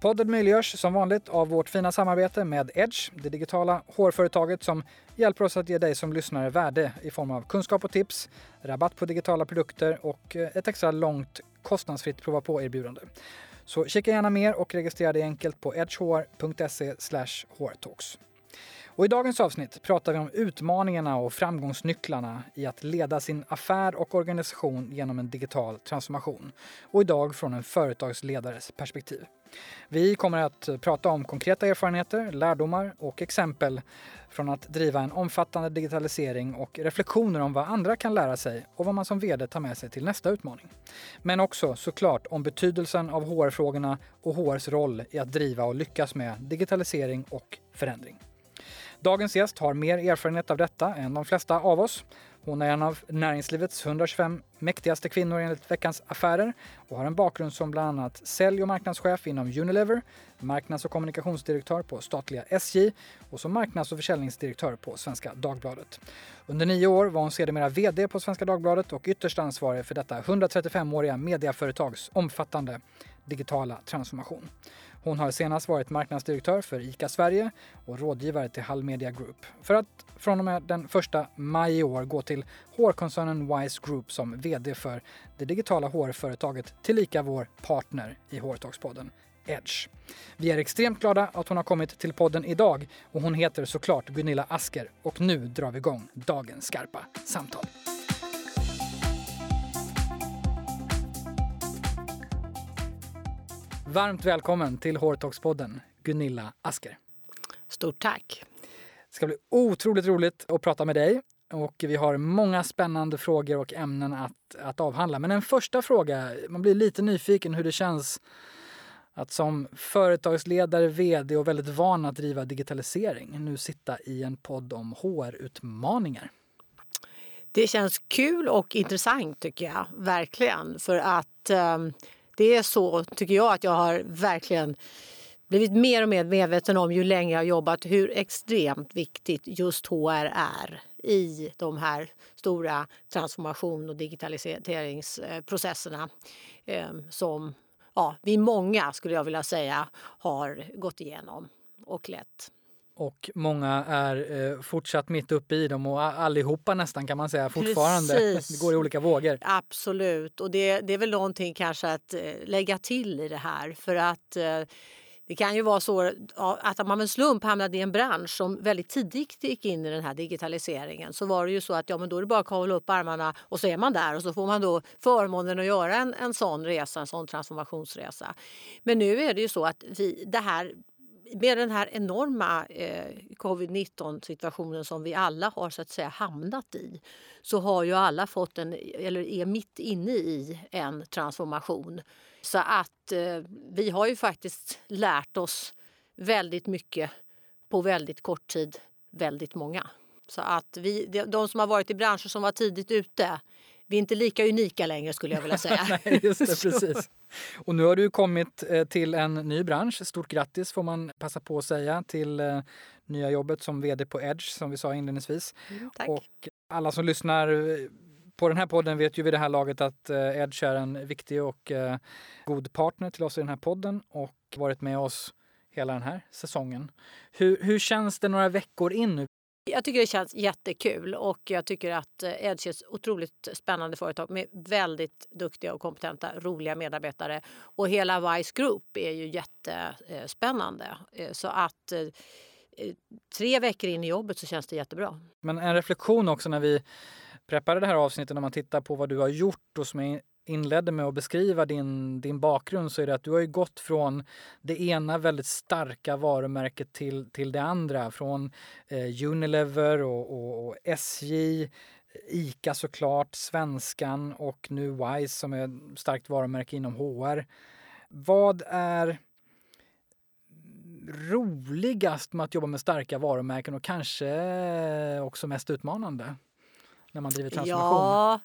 Podden möjliggörs som vanligt av vårt fina samarbete med Edge, det digitala hårföretaget som hjälper oss att ge dig som lyssnare värde i form av kunskap och tips, rabatt på digitala produkter och eh, ett extra långt kostnadsfritt prova på-erbjudande. Så kika gärna mer och registrera dig enkelt på edgehr.se hårtalks. Och I dagens avsnitt pratar vi om utmaningarna och framgångsnycklarna i att leda sin affär och organisation genom en digital transformation. Och idag från en företagsledares perspektiv. Vi kommer att prata om konkreta erfarenheter, lärdomar och exempel från att driva en omfattande digitalisering och reflektioner om vad andra kan lära sig och vad man som VD tar med sig till nästa utmaning. Men också såklart om betydelsen av HR-frågorna och HRs roll i att driva och lyckas med digitalisering och förändring. Dagens gäst har mer erfarenhet av detta än de flesta av oss. Hon är en av näringslivets 125 mäktigaste kvinnor enligt Veckans Affärer och har en bakgrund som bland annat sälj och marknadschef inom Unilever, marknads och kommunikationsdirektör på statliga SJ och som marknads och försäljningsdirektör på Svenska Dagbladet. Under nio år var hon sedermera VD på Svenska Dagbladet och ytterst ansvarig för detta 135-åriga mediaföretags omfattande digitala transformation. Hon har senast varit marknadsdirektör för ICA Sverige och rådgivare till Hall Media Group. För att från och med den 1 maj i år gå till hårkoncernen Wise Group som VD för det digitala hårföretaget tillika vår partner i Hårtalkspodden. Edge. Vi är extremt glada att hon har kommit till podden idag och hon heter såklart Gunilla Asker och nu drar vi igång dagens skarpa samtal. Varmt välkommen till Hårtalkspodden, Gunilla Asker. Stort tack. Det ska bli otroligt roligt att prata med dig och vi har många spännande frågor och ämnen att, att avhandla. Men en första fråga, man blir lite nyfiken hur det känns att som företagsledare, vd och väldigt van att driva digitalisering nu sitta i en podd om HR-utmaningar. Det känns kul och intressant tycker jag, verkligen. För att um det är så, tycker jag, att jag har verkligen blivit mer och mer medveten om ju längre jag har jobbat hur extremt viktigt just HR är i de här stora transformation och digitaliseringsprocesserna eh, som ja, vi många, skulle jag vilja säga, har gått igenom och lett. Och många är eh, fortsatt mitt uppe i dem och allihopa nästan kan man säga fortfarande. Precis. Det går i olika vågor. Absolut och det, det är väl någonting kanske att eh, lägga till i det här för att eh, det kan ju vara så att man med slump hamnade i en bransch som väldigt tidigt gick in i den här digitaliseringen så var det ju så att ja, men då är det bara att kavla upp armarna och så är man där och så får man då förmånen att göra en, en sån resa, en sån transformationsresa. Men nu är det ju så att vi, det här med den här enorma eh, covid-19 situationen som vi alla har så att säga hamnat i så har ju alla fått en, eller är mitt inne i en transformation. Så att eh, vi har ju faktiskt lärt oss väldigt mycket på väldigt kort tid, väldigt många. Så att vi, de som har varit i branscher som var tidigt ute, vi är inte lika unika längre skulle jag vilja säga. Nej, just det, precis. Och nu har du kommit eh, till en ny bransch. Stort grattis får man passa på att säga till eh, nya jobbet som vd på Edge som vi sa inledningsvis. Mm, tack. Och alla som lyssnar eh, på den här podden vet ju vid det här laget att Edge är en viktig och god partner till oss i den här podden och varit med oss hela den här säsongen. Hur, hur känns det några veckor in nu? Jag tycker det känns jättekul och jag tycker att Edge är ett otroligt spännande företag med väldigt duktiga och kompetenta, roliga medarbetare. Och hela Vice Group är ju jättespännande. Eh, eh, så att eh, tre veckor in i jobbet så känns det jättebra. Men en reflektion också när vi preppade det här avsnittet, när man tittar på vad du har gjort och som är inledde med att beskriva din, din bakgrund så är det att du har ju gått från det ena väldigt starka varumärket till, till det andra. Från eh, Unilever och, och, och, SJ, ICA såklart, Svenskan och nu Wise som är ett starkt varumärke inom HR. Vad är roligast med att jobba med starka varumärken och kanske också mest utmanande? när man driver transformation? Ja,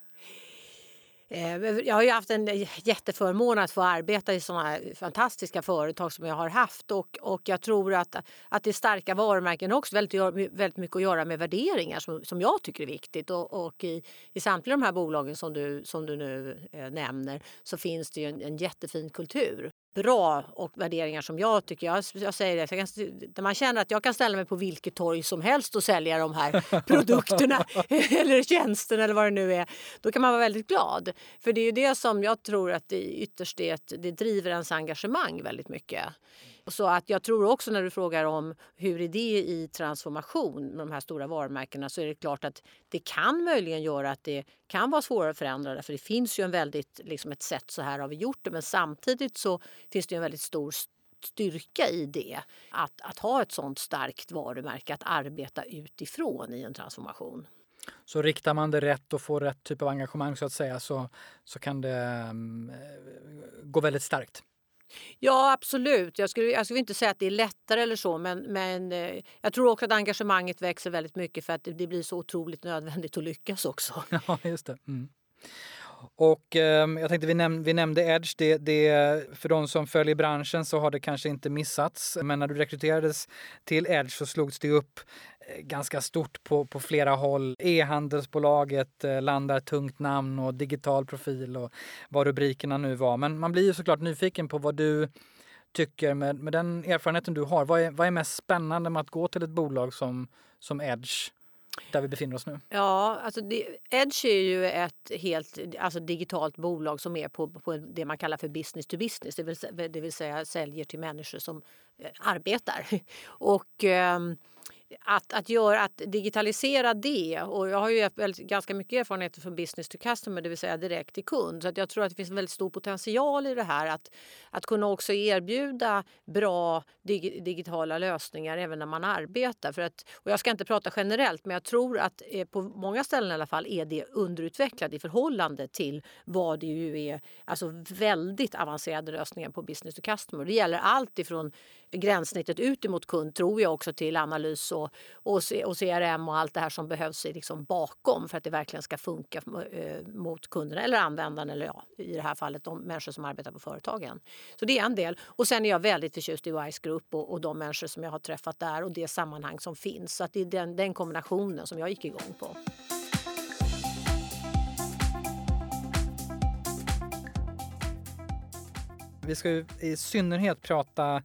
Eh, jag har ju haft en jätteförmån att få arbeta i sådana fantastiska företag som jag har haft. Och, och jag tror att, att det starka varumärken också väldigt, väldigt mycket att göra med värderingar som, som jag tycker är viktigt. Och, och i, i samtliga de här bolagen som du, som du nu eh, nämner så finns det ju en, en jättefin kultur bra och värderingar som jag tycker. Jag, jag säger det, jag kan, man känner att jag kan ställa mig på vilket torg som helst och sälja de här produkterna eller tjänsterna eller vad det nu är. Då kan man vara väldigt glad. För det är ju det som jag tror att det ytterst är, det driver ens engagemang väldigt mycket. Så att jag tror också när du frågar om hur är det i transformation med de här stora varumärkena så är det klart att det kan möjligen göra att det kan vara svårare att förändra det. För det finns ju en väldigt, liksom ett sätt, så här har vi gjort det. Men samtidigt så finns det en väldigt stor styrka i det. Att, att ha ett sånt starkt varumärke att arbeta utifrån i en transformation. Så riktar man det rätt och får rätt typ av engagemang så att säga så, så kan det um, gå väldigt starkt? Ja, absolut. Jag skulle, jag skulle inte säga att det är lättare eller så, men, men eh, jag tror också att engagemanget växer väldigt mycket för att det, det blir så otroligt nödvändigt att lyckas också. Ja, just det. Mm. Och eh, jag tänkte vi, näm vi nämnde Edge. Det, det, för de som följer branschen så har det kanske inte missats. Men när du rekryterades till Edge så slogs det upp eh, ganska stort på, på flera håll. E-handelsbolaget eh, landar tungt namn och digital profil och vad rubrikerna nu var. Men man blir ju såklart nyfiken på vad du tycker med, med den erfarenheten du har. Vad är, vad är mest spännande med att gå till ett bolag som, som Edge? Där vi befinner oss nu? Ja, alltså det, Edge är ju ett helt alltså digitalt bolag som är på, på det man kallar för business to business, det vill, det vill säga säljer till människor som eh, arbetar. Och eh, att, att, göra, att digitalisera det, och jag har ju ganska mycket erfarenhet från business to customer, det vill säga direkt till kund. Så att jag tror att det finns en väldigt stor potential i det här att, att kunna också erbjuda bra dig, digitala lösningar även när man arbetar. För att, och jag ska inte prata generellt, men jag tror att eh, på många ställen i alla fall är det underutvecklat i förhållande till vad det ju är, alltså väldigt avancerade lösningar på business to customer. Det gäller allt ifrån gränssnittet ut emot kund tror jag också till analys och, och, och CRM och allt det här som behövs liksom bakom för att det verkligen ska funka eh, mot kunderna eller användarna eller ja, i det här fallet de människor som arbetar på företagen. Så det är en del. Och sen är jag väldigt förtjust i Wise Group och, och de människor som jag har träffat där och det sammanhang som finns. Så att det är den, den kombinationen som jag gick igång på. Vi ska i synnerhet prata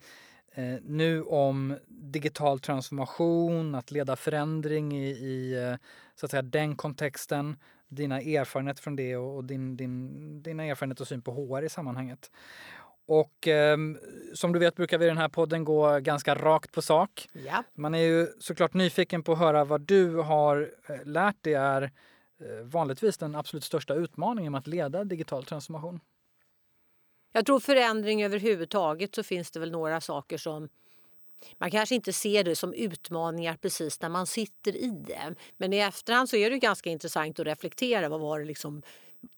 eh, nu om digital transformation, att leda förändring i, i eh, så att säga, den kontexten, dina erfarenheter från det och, och din, din, dina erfarenheter och syn på HR i sammanhanget. Och eh, som du vet brukar vi i den här podden gå ganska rakt på sak. Ja. Man är ju såklart nyfiken på att höra vad du har eh, lärt dig är eh, vanligtvis den absolut största utmaningen med att leda digital transformation. Jag tror förändring överhuvudtaget så finns det väl några saker som man kanske inte ser det som utmaningar precis när man sitter i det. Men i efterhand så är det ganska intressant att reflektera. Vad var det liksom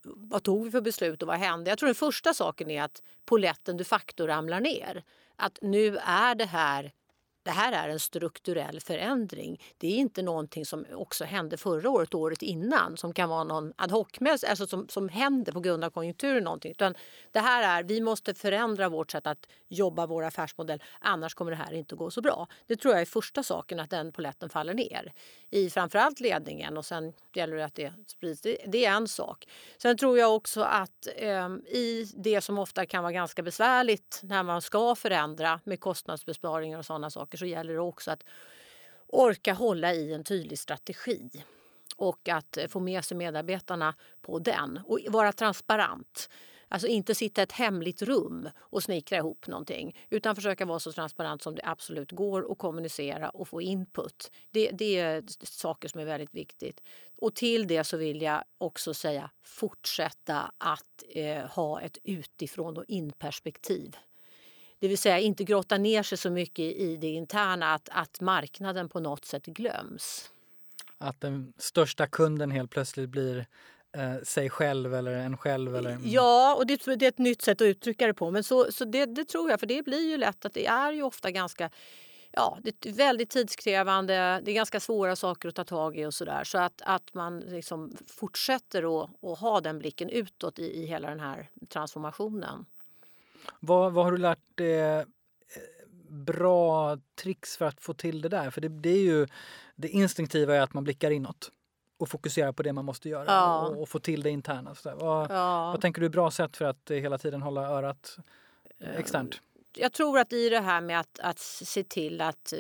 vad tog vi för beslut och vad hände? Jag tror den första saken är att poletten de facto ramlar ner. Att nu är det här det här är en strukturell förändring. Det är inte någonting som också hände förra året året innan som kan vara någon ad hoc alltså som, som händer på grund av konjunkturen. Någonting. Utan det här är, vi måste förändra vårt sätt att jobba vår affärsmodell annars kommer det här inte gå så bra. Det tror jag är första saken att den poletten faller ner i framförallt ledningen och sen gäller det att det sprids. Det, det är en sak. Sen tror jag också att eh, i det som ofta kan vara ganska besvärligt när man ska förändra med kostnadsbesparingar och sådana saker så gäller det också att orka hålla i en tydlig strategi och att eh, få med sig medarbetarna på den och vara transparent. Alltså inte sitta i ett hemligt rum och snickra ihop någonting utan försöka vara så transparent som det absolut går och kommunicera och få input. Det, det är saker som är väldigt viktigt. Och till det så vill jag också säga fortsätta att eh, ha ett utifrån och in-perspektiv. Det vill säga inte grotta ner sig så mycket i det interna att, att marknaden på något sätt glöms. Att den största kunden helt plötsligt blir eh, sig själv eller en själv? Eller... Ja, och det, det, är ett nytt sätt att uttrycka det på. Men så, så det, det, tror jag, för det blir ju lätt att det är ju ofta ganska ja, det är väldigt tidskrävande. Det är ganska svåra saker att ta tag i och så där. Så att, att man liksom fortsätter att, att ha den blicken utåt i, i hela den här transformationen. Vad, vad har du lärt dig eh, bra tricks för att få till det där? För det, det är ju det instinktiva är att man blickar inåt och fokuserar på det man måste göra Ja. och, och få till det interna. Så där. Vad, Ja. vad tänker du är bra sätt för att eh, hela tiden hålla örat eh, externt? Jag tror att i det här med att, att se till att... Eh,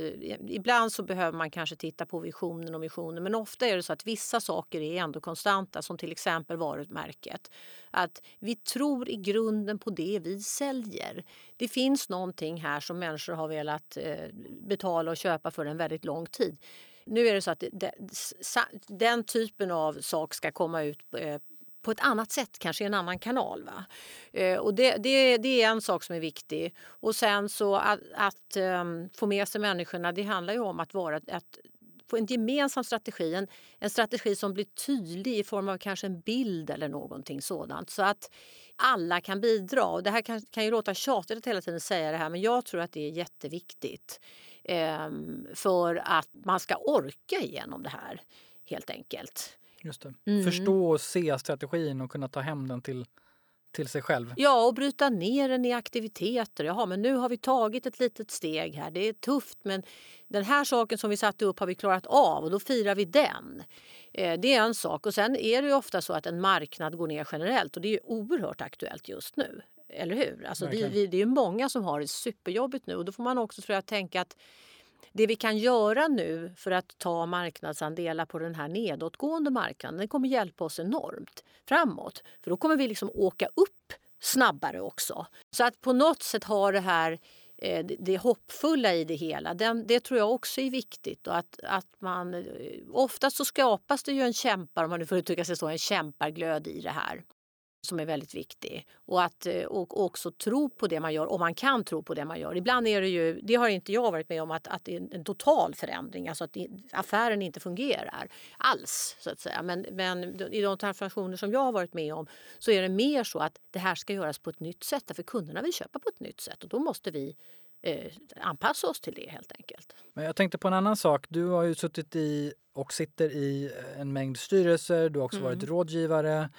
ibland så behöver man kanske titta på visionen och missionen men ofta är det så att vissa saker är ändå konstanta som till exempel varumärket. Att vi tror i grunden på det vi säljer. Det finns någonting här som människor har velat eh, betala och köpa för en väldigt lång tid. Nu är det så att det, det, sa- den typen av sak ska komma ut eh, på ett annat sätt, kanske i en annan kanal. Va? Eh, och det, det, det är en sak som är viktig. Och sen så att, att ehm, få med sig människorna, det handlar ju om att vara att få en gemensam strategi. En, en strategi som blir tydlig i form av kanske en bild eller någonting sådant. Så att alla kan bidra. Och det här kan, kan ju låta tjatigt att hela tiden säga det här men jag tror att det är jätteviktigt. eh, för att man ska orka igenom det här helt enkelt. Just det. Mm. Förstå och se strategin och kunna ta hem den till, till sig själv. Ja, och bryta ner den i aktiviteter. Jaha, men nu har vi tagit ett litet steg här. Det är tufft, men den här saken som vi satte upp har vi klarat av och då firar vi den. Eh, Det är en sak. Och sen är det ju ofta så att en marknad går ner generellt och det är ju oerhört aktuellt just nu. Eller hur? Alltså vi, det är ju många som har det superjobbigt nu och då får man också tror jag, tänka att det vi kan göra nu för att ta marknadsandelar på den här nedåtgående marknaden det kommer hjälpa oss enormt framåt. För då kommer vi liksom åka upp snabbare också. Så att på något sätt ha det här eh, det- hoppfulla i det hela, det tror jag också är viktigt. Och att, att man, eh, oftast så skapas det ju en kämpar, om man nu får uttrycka sig så, en kämparglöd i det här som är väldigt viktig. Och att eh, och också tro på det man gör, om man kan tro på det man gör. Ibland är det ju, det har inte jag varit med om, att, att det är en- total förändring, alltså att affären inte fungerar alls. så att säga. Men, men i de transformationer som jag har varit med om så är det mer så att det här ska göras på ett nytt sätt. För kunderna vill köpa på ett nytt sätt och då måste vi eh, anpassa oss till det helt enkelt. Men jag tänkte på en annan sak. Du har ju suttit i och sitter i en mängd styrelser. Du har också varit rådgivare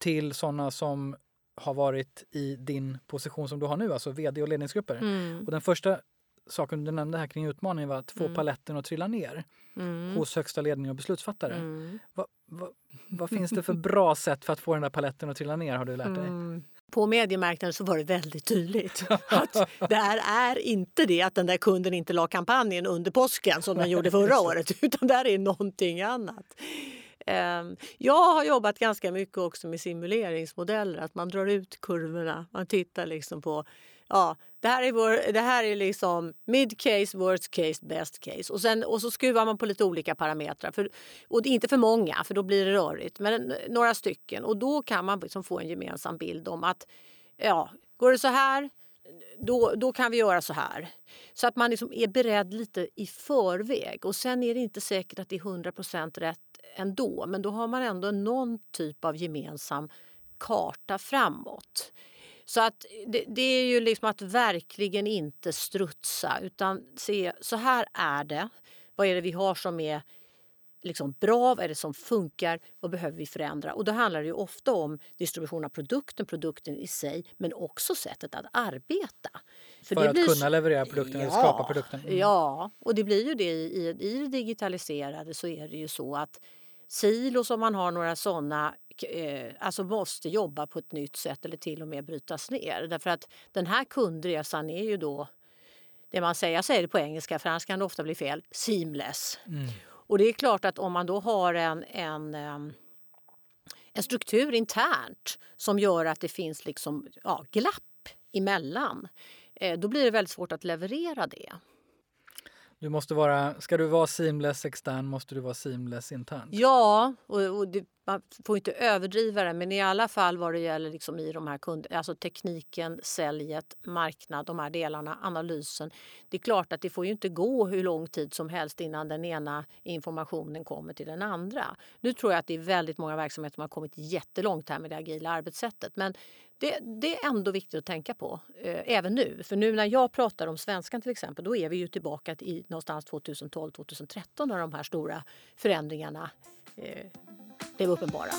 till sådana som har varit i din position som du har nu, alltså vd och ledningsgrupper. Mm. Och den första saken du nämnde här kring utmaningen var att få paletten att trilla ner Mm. hos högsta ledning och beslutsfattare. Mm. Vad, vad, vad finns det för bra sätt för att få den där paletten att trilla ner har du lärt dig? Mm. På mediemarknaden så var det väldigt tydligt att det här är inte det att den där kunden inte la kampanjen under påsken som den gjorde förra året utan det här är någonting annat. Ehm, jag har jobbat ganska mycket också med simuleringsmodeller, att man drar ut kurvorna. Man tittar liksom på Ja, det här är, vår, det här är liksom mid case, worst case, best case. Och, sen, och så skruvar man på lite olika parametrar. För, och inte för många, för då blir det rörigt. Men några stycken. Och då kan man liksom få en gemensam bild om att ja, går det så här, då, då kan vi göra så här. Så att man liksom är beredd lite i förväg. Och sen är det inte säkert att det är 100 rätt ändå. Men då har man ändå någon typ av gemensam karta framåt. Så att det, det är ju liksom att verkligen inte strutsa utan se så här är det. Vad är det vi har som är liksom bra? Vad är det som funkar? Vad behöver vi förändra? Och då handlar det ju ofta om distribution av produkten, produkten i sig men också sättet att arbeta. För, det att blir kunna leverera produkten eller skapa produkten. Mm. Ja, och det blir ju det i, i, i det digitaliserade så är det ju så att silos om man har några sådana eh, alltså måste jobba på ett nytt sätt eller till och med brytas ner. Därför att den här kundresan är ju då det man säger, jag säger det på engelska för annars kan det ofta bli fel, seamless. Mm. Och det är klart att om man då har en, en, ehm, en struktur internt som gör att det finns liksom, ja, glapp emellan eh, då blir det väldigt svårt att leverera det. Du måste vara, ska du vara seamless extern måste du vara seamless internt. Ja, och, och det, man får inte överdriva det, men i alla fall vad det gäller liksom i de här kund, alltså tekniken, säljet, marknad, de här delarna, analysen. Det är klart att det får ju inte gå hur lång tid som helst innan den ena informationen kommer till den andra. Nu tror jag att det är väldigt många verksamheter som har kommit jättelångt här med det agila arbetssättet, men det, det, är ändå viktigt att tänka på, eh, även nu. För nu när jag pratar om svenskan till exempel, då är vi ju tillbaka i någonstans 2012-2013 när de här stora förändringarna blev uppenbara.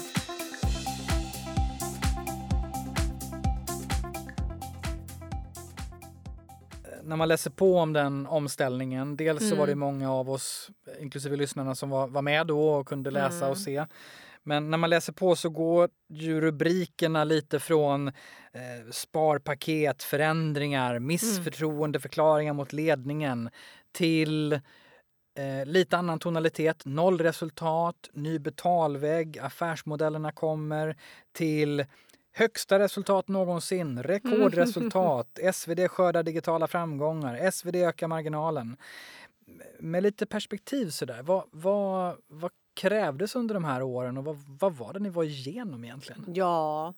när man läser på om den omställningen, dels så var det Mm. många av oss, inklusive lyssnarna, som var, var med då och kunde läsa Mm. och se. Men när man läser på så går ju rubrikerna lite från eh, sparpaket, förändringar, missförtroendeförklaringar mot ledningen till eh, lite annan tonalitet, noll resultat, ny betalvägg, affärsmodellerna kommer till högsta resultat någonsin, rekordresultat, SvD skördar digitala framgångar, SvD ökar marginalen. Med lite perspektiv sådär, vad, vad, vad krävdes under de här åren och vad, vad var det ni var igenom egentligen? Ja,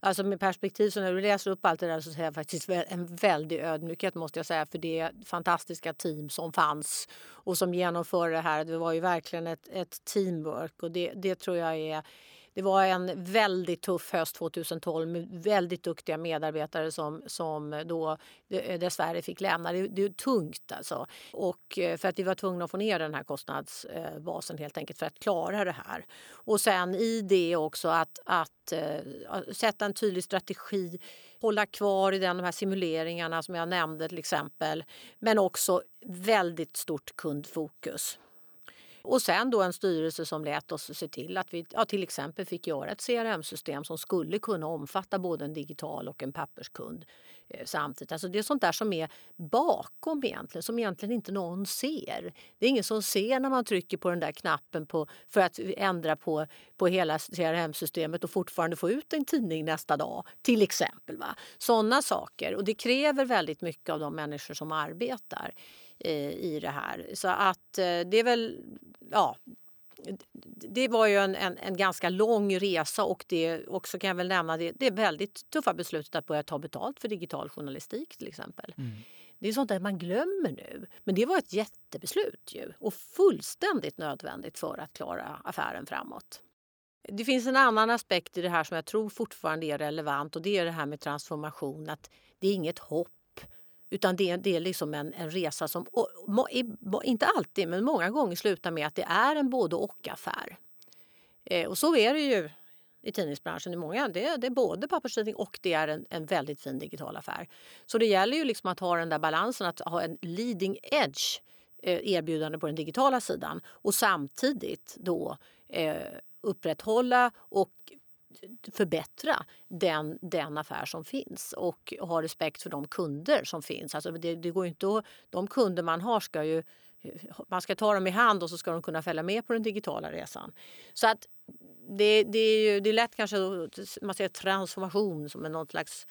alltså med perspektiv så när du läser upp allt det där så ser jag faktiskt en väldig ödmjukhet måste jag säga för det fantastiska team som fanns och som genomförde det här. Det var ju verkligen ett, ett teamwork och det, det tror jag är det var en väldigt tuff höst 2012 med väldigt duktiga medarbetare som, som då eh, dessvärre fick lämna. Det, det är tungt alltså. Och eh, för att vi var tvungna att få ner den här kostnadsbasen helt enkelt för att klara det här. Och sen i det också att, att eh, sätta en tydlig strategi, hålla kvar i den, de här simuleringarna som jag nämnde till exempel. Men också väldigt stort kundfokus. Och sen då en styrelse som lät oss se till att vi ja, till exempel fick göra ett CRM-system som skulle kunna omfatta både en digital och en papperskund eh, samtidigt. Alltså det är sånt där som är bakom egentligen, som egentligen inte någon ser. Det är ingen som ser när man trycker på den där knappen på, för att ändra på, på hela CRM-systemet och fortfarande få ut en tidning nästa dag, till exempel. Va? Sådana saker. Och det kräver väldigt mycket av de människor som arbetar i det här. Så att eh, det är väl, ja, det var ju en, en, en, ganska lång resa och det också kan jag väl nämna det, det väldigt tuffa beslutet att börja ta betalt för digital journalistik till exempel. Mm. Det är sånt där man glömmer nu. Men det var ett jättebeslut ju och fullständigt nödvändigt för att klara affären framåt. Det finns en annan aspekt i det här som jag tror fortfarande är relevant och det är det här med transformation. Att det är inget hopp utan det, det är liksom en, en resa som, och, må, inte alltid, men många gånger slutar med att det är en både och-affär. Eh, och så är det ju i tidningsbranschen. I många, det, det är både papperstidning och det är en, en väldigt fin digital affär. Så det gäller ju liksom att ha den där balansen, att ha en leading edge eh, erbjudande på den digitala sidan och samtidigt då eh, upprätthålla och förbättra den, den affär som finns och ha respekt för de kunder som finns. Alltså det, det går inte att, de kunder man har ska ju man ska ta dem i hand och så ska de kunna följa med på den digitala resan. Så att det, det är ju det är lätt kanske att man ser transformation som är något slags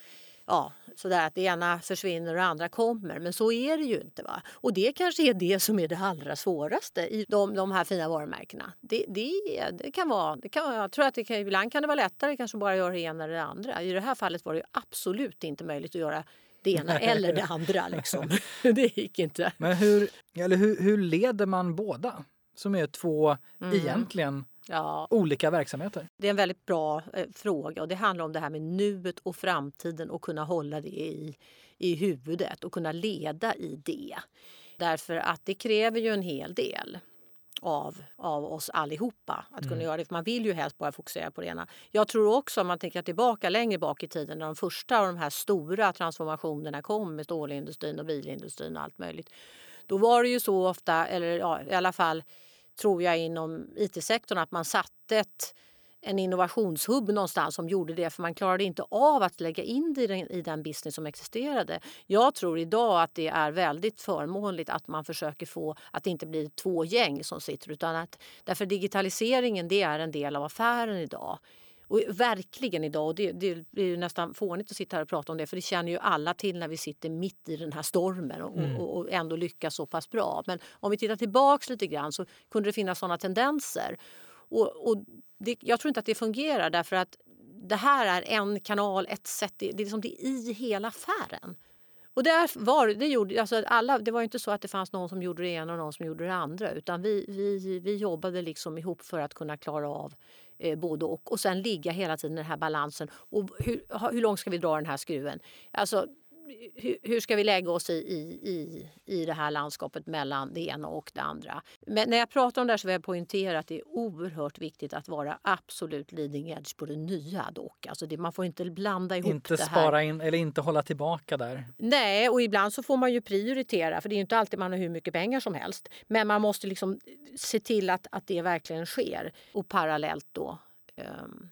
ja, sådär att det ena försvinner och det andra kommer. Men så är det ju inte. va. Och det kanske är det som är det allra svåraste i de, de här fina varumärkena. Det, det, det kan vara, det kan, jag tror att det kan, ibland kan det vara lättare kanske bara göra det ena eller det andra. I det här fallet var det absolut inte möjligt att göra det ena eller det andra. Liksom. det gick inte. Men hur, eller hur, hur leder man båda? Som är två Mm. egentligen Ja, olika verksamheter. det är en väldigt bra eh, fråga och det handlar om det här med nuet och framtiden och kunna hålla det i, i huvudet och kunna leda i det. Därför att det kräver ju en hel del av, av oss allihopa att kunna göra det. För man vill ju helst bara fokusera på det ena. Jag tror också om man tänker tillbaka längre bak i tiden när de första av de här stora transformationerna kom med stålindustrin och bilindustrin och allt möjligt. Då var det ju så ofta, eller ja, i alla fall tror jag inom it-sektorn att man satte ett, en innovationshubb någonstans som gjorde det för man klarade inte av att lägga in det i den, i den business som existerade. Jag tror idag att det är väldigt förmånligt att man försöker få att det inte blir två gäng som sitter utan att därför digitaliseringen det är en del av affären idag. Och verkligen idag, och det, det är ju nästan fånigt att sitta här och prata om det för det känner ju alla till när vi sitter mitt i den här stormen och, Mm. och, och ändå lyckas så pass bra. Men om vi tittar tillbaks lite grann så kunde det finnas sådana tendenser. Och, och det, jag tror inte att det fungerar därför att det här är en kanal, ett sätt. Det, det, är liksom, det är i hela affären. Och där var, det, gjorde, alltså alla, det var inte så att det fanns någon som gjorde det ena och någon som gjorde det andra. Utan vi, vi, vi jobbade liksom ihop för att kunna klara av eh, både och. Och sen ligga hela tiden i den här balansen. Och hur, hur långt ska vi dra den här skruven? Alltså, hur, ska vi lägga oss i, i, i det här landskapet mellan det ena och det andra? Men när jag pratar om det här så vill jag poängtera att det är oerhört viktigt att vara absolut leading edge på det nya dock. Alltså det, man får inte blanda ihop inte det här. spara in eller inte hålla tillbaka där. Nej, och ibland så får man ju prioritera för det är inte alltid man har hur mycket pengar som helst. Men man måste liksom se till att, att det verkligen sker och parallellt då um,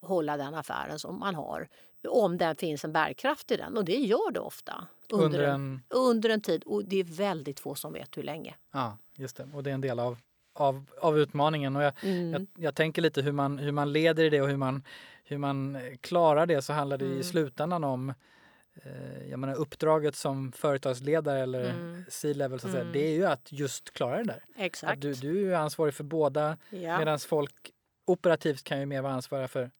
hålla den affären som man har om det finns en bärkraft i den. Och det gör det ofta under, under, en, under en tid. Och det är väldigt få som vet hur länge. Ja, just det. Och det är en del av, av, av utmaningen. Och jag, mm. jag, jag, tänker lite hur man, hur man leder i det och hur man, hur man klarar det så handlar det mm. i slutändan om eh, jag menar, uppdraget som företagsledare eller mm. C-level, så att säga, mm. det är ju att just klara det där. Exakt. Att du, du är ansvarig för båda ja. medan folk operativt kan ju mer vara ansvariga för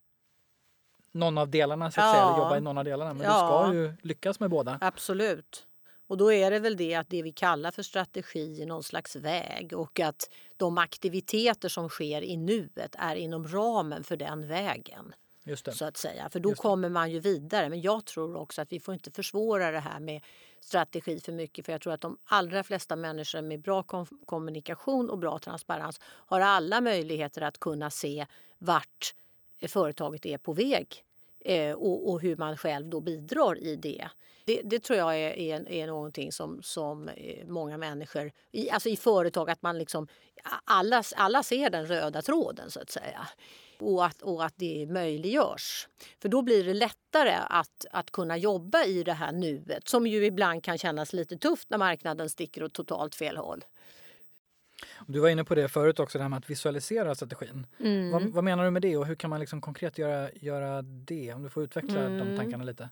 någon av delarna, så att ja. säga, eller jobba i någon av delarna. Men ja. du ska ju lyckas med båda. Absolut. Och då är det väl det att det vi kallar för strategi är någon slags väg och att de aktiviteter som sker i nuet är inom ramen för den vägen. Så att säga. För då kommer man ju vidare. Men jag tror också att vi får inte försvåra det här med strategi för mycket. För jag tror att de allra flesta människor med bra kom kommunikation och bra transparens har alla möjligheter att kunna se vart företaget är på väg eh, och, och, hur man själv då bidrar i det. Det, det tror jag är, är, är någonting som, som eh, många människor, i, alltså i företag, att man liksom alla, alla ser den röda tråden så att säga. Och att, och att det möjliggörs. För då blir det lättare att, att kunna jobba i det här nuet som ju ibland kan kännas lite tufft när marknaden sticker åt totalt fel håll. Du var inne på det förut också, det här med att visualisera strategin. Mm. Vad, vad, menar du med det och hur kan man liksom konkret göra, göra det? Om du får utveckla mm. de tankarna lite.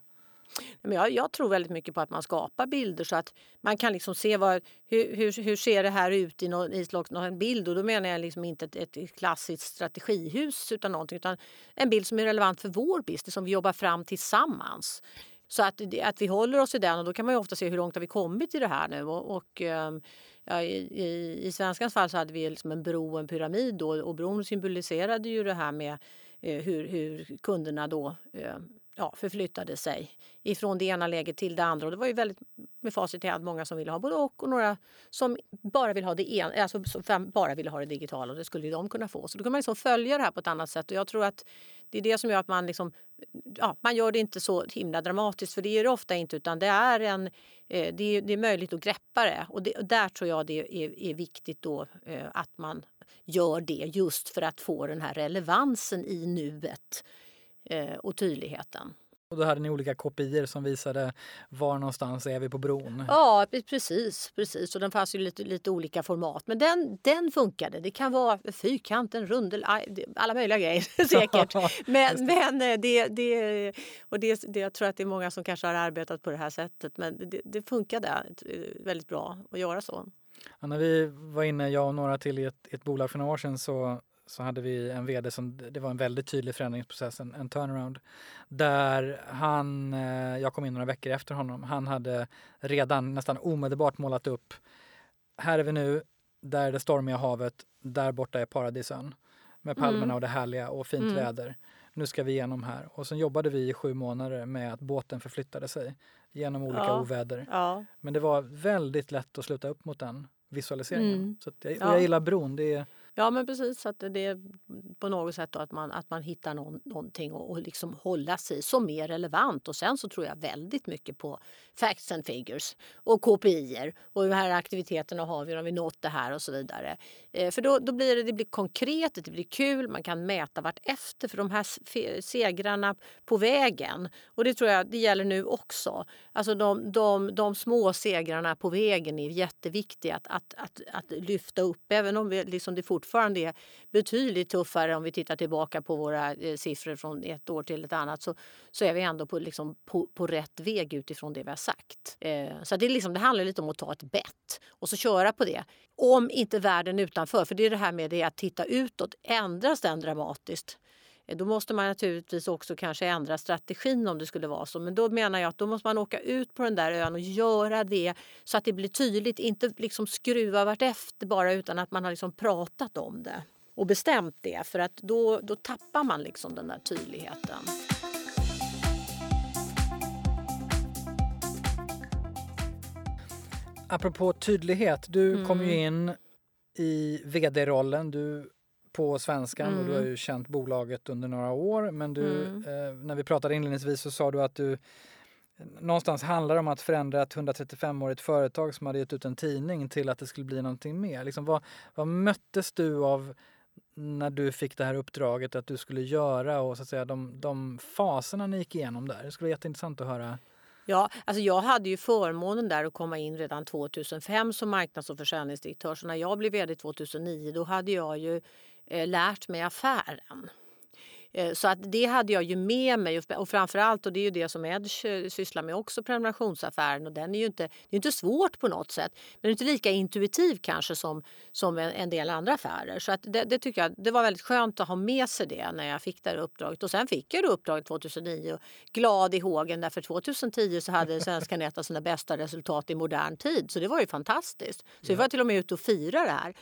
Men jag, jag, tror väldigt mycket på att man skapar bilder så att man kan liksom se vad, hur, hur, hur ser det här ut i någon, i någon bild. Och då menar jag liksom inte ett, ett klassiskt strategihus utan någonting utan en bild som är relevant för vår business som vi jobbar fram tillsammans. Så att, att vi håller oss i den och då kan man ju ofta se hur långt har vi kommit i det här nu. Och, och ehm, ja, i, i, i svenskans fall så hade vi liksom en bro och en pyramid då, och bron symboliserade ju det här med eh, hur, hur kunderna då eh, ja, förflyttade sig ifrån det ena läget till det andra. Och det var ju väldigt med facit i hand många som ville ha både och och några som bara ville ha det ena, alltså bara ville ha det digitala. Och det skulle ju de kunna få. Så då kan man liksom följa det här på ett annat sätt. Och jag tror att det är det som gör att man liksom, ja, man gör det inte så himla dramatiskt. För det är det ofta inte utan det är en, eh, det, är, det är möjligt att greppa det. Och, det, och där tror jag det är, är viktigt då eh, att man gör det just för att få den här relevansen i nuet och tydligheten. Och då hade ni olika kopior som visade var någonstans är vi på bron? Ja, precis. precis. Och den fanns ju lite, lite olika format. Men den, den funkade. Det kan vara fyrkant, en rundel, alla möjliga grejer säkert. Men, men eh, det, det, och det, det, jag tror att det är många som kanske har arbetat på det här sättet. Men det, det funkade eh, väldigt bra att göra så. Ja, när vi var inne, jag och några till, i ett, ett bolag för några år sedan så så hade vi en vd som, det var en väldigt tydlig förändringsprocess, en, en turnaround. Där han, eh, jag kom in några veckor efter honom, han hade redan nästan omedelbart målat upp, här är vi nu, där är det stormiga havet, där borta är paradisön. Med palmerna mm. och det härliga och fint mm. väder. Nu ska vi igenom här. Och sen jobbade vi i sju månader med att båten förflyttade sig genom olika ja. oväder. Ja. Men det var väldigt lätt att sluta upp mot den visualiseringen. Mm. Så jag, ja. jag gillar bron. Det är, Ja men precis, att det är på något sätt att man, att man hittar någon, någonting och, och liksom hålla sig som är relevant. Och sen så tror jag väldigt mycket på facts and figures och KPI och hur här aktiviteterna har vi, har vi nått det här och så vidare. Eh, för då, då blir det, det blir konkret, det blir kul, man kan mäta vart efter för de här segrarna på vägen. Och det tror jag det gäller nu också. Alltså de, de, de små segrarna på vägen är jätteviktiga att, att, att, att lyfta upp även om vi, liksom det fortfarande fortfarande är betydligt tuffare om vi tittar tillbaka på våra eh, siffror från ett år till ett annat så, så är vi ändå på, liksom, på, på rätt väg utifrån det vi har sagt. Eh, så det, är liksom, det handlar lite om att ta ett bett och så köra på det. Om inte världen utanför, för det är det här med det att titta utåt, ändras den dramatiskt då måste man naturligtvis också kanske ändra strategin om det skulle vara så. Men då menar jag att då måste man åka ut på den där ön och göra det så att det blir tydligt. Inte liksom skruva vartefter bara utan att man har liksom pratat om det och bestämt det. För att då, då tappar man liksom den där tydligheten. Apropå tydlighet, du mm. kom ju in i vd-rollen. Du på svenskan mm. och du har mm. ju känt bolaget under några år. Men du, mm. eh, när vi pratade inledningsvis så sa du att du någonstans handlar om att förändra ett 135-årigt företag som hade gett ut en tidning till att det skulle bli någonting mer. Liksom, vad, vad möttes du av när du fick det här uppdraget att du skulle göra och så att säga de, de faserna ni gick igenom där? Det skulle vara jätteintressant att höra. Ja, alltså jag hade ju förmånen där att komma in redan 2005 som marknads och försäljningsdirektör. Så när jag blev vd 2009 då hade jag ju lärt mig affären. Eh, så att det hade jag ju med mig och framförallt, och det är ju det som Edge eh, sysslar med också, prenumerationsaffären. Och den är ju inte, det är inte svårt på något sätt, men det är inte lika intuitiv kanske som, som en, en del andra affärer. Så att det, det, tycker jag det var väldigt skönt att ha med sig det när jag fick det här uppdraget. Och sen fick jag det uppdraget 2009 och glad i hågen därför 2010 så hade Svenska ett av sina bästa resultat i modern tid. Så det var ju fantastiskt. Så vi var till och med ute och fira det här.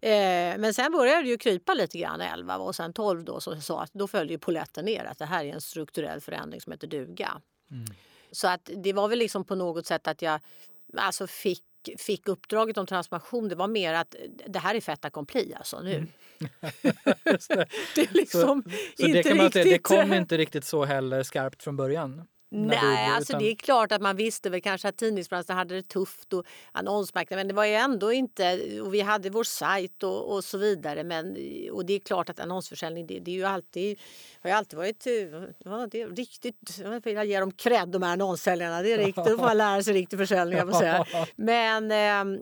Eh, men sen började det ju krypa lite grann 11 och sen 12 då så sa att då följde ju poletten ner att det här är en strukturell förändring som heter duga. Mm. Så att det var väl liksom på något sätt att jag alltså fick fick uppdraget om transformation det var mer att det här är fait accompli alltså nu. Mm. det. det. är liksom så, så inte det riktigt... Det kom inte riktigt så heller skarpt från början? Nej, alltså utan... det är klart att man visste väl kanske att tidningsbranschen hade det tufft och annonsmarknaden, men det var ju ändå inte, och vi hade vår sajt och, och så vidare. Men, och det är klart att annonsförsäljning, det, det är ju alltid, har ju alltid varit, ja, det är riktigt, jag vill ge dem cred de här annonssäljarna, det är riktigt, då får man lära sig riktig försäljning, jag säga. Men eh,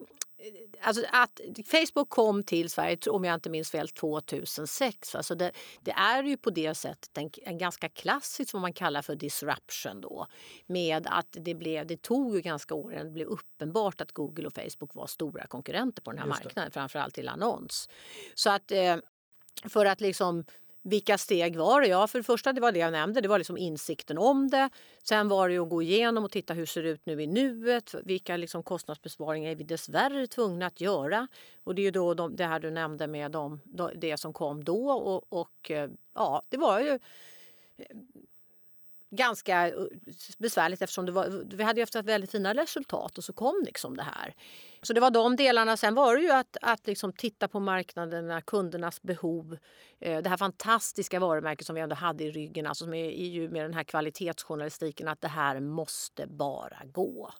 alltså att Facebook kom till Sverige, om jag inte minns fel, 2006. Alltså det, det är ju på det sättet en, en, ganska klassisk, vad man kallar för disruption då. Med att det, blev, det tog ju ganska år innan det blev uppenbart att Google och Facebook var stora konkurrenter på den här marknaden, framförallt till annons. Så att eh, för att liksom vilka steg var det? Ja, för det första, det var det jag nämnde, det var liksom insikten om det. Sen var det att gå igenom och titta hur det ser ut nu i nuet. Vilka liksom kostnadsbesparingar är vi dessvärre tvungna att göra? Och det är ju då de, det här du nämnde med de, det som kom då. Och, och eh, ja, det var ju ganska eh, besvärligt eftersom det var, vi hade haft väldigt fina resultat och så kom liksom det här. Så det var de delarna. Sen var det ju att, att liksom titta på marknaderna, kundernas behov. Eh, det här fantastiska varumärket som vi ändå hade i ryggen, alltså med, ju med den här kvalitetsjournalistiken, att det här måste bara gå.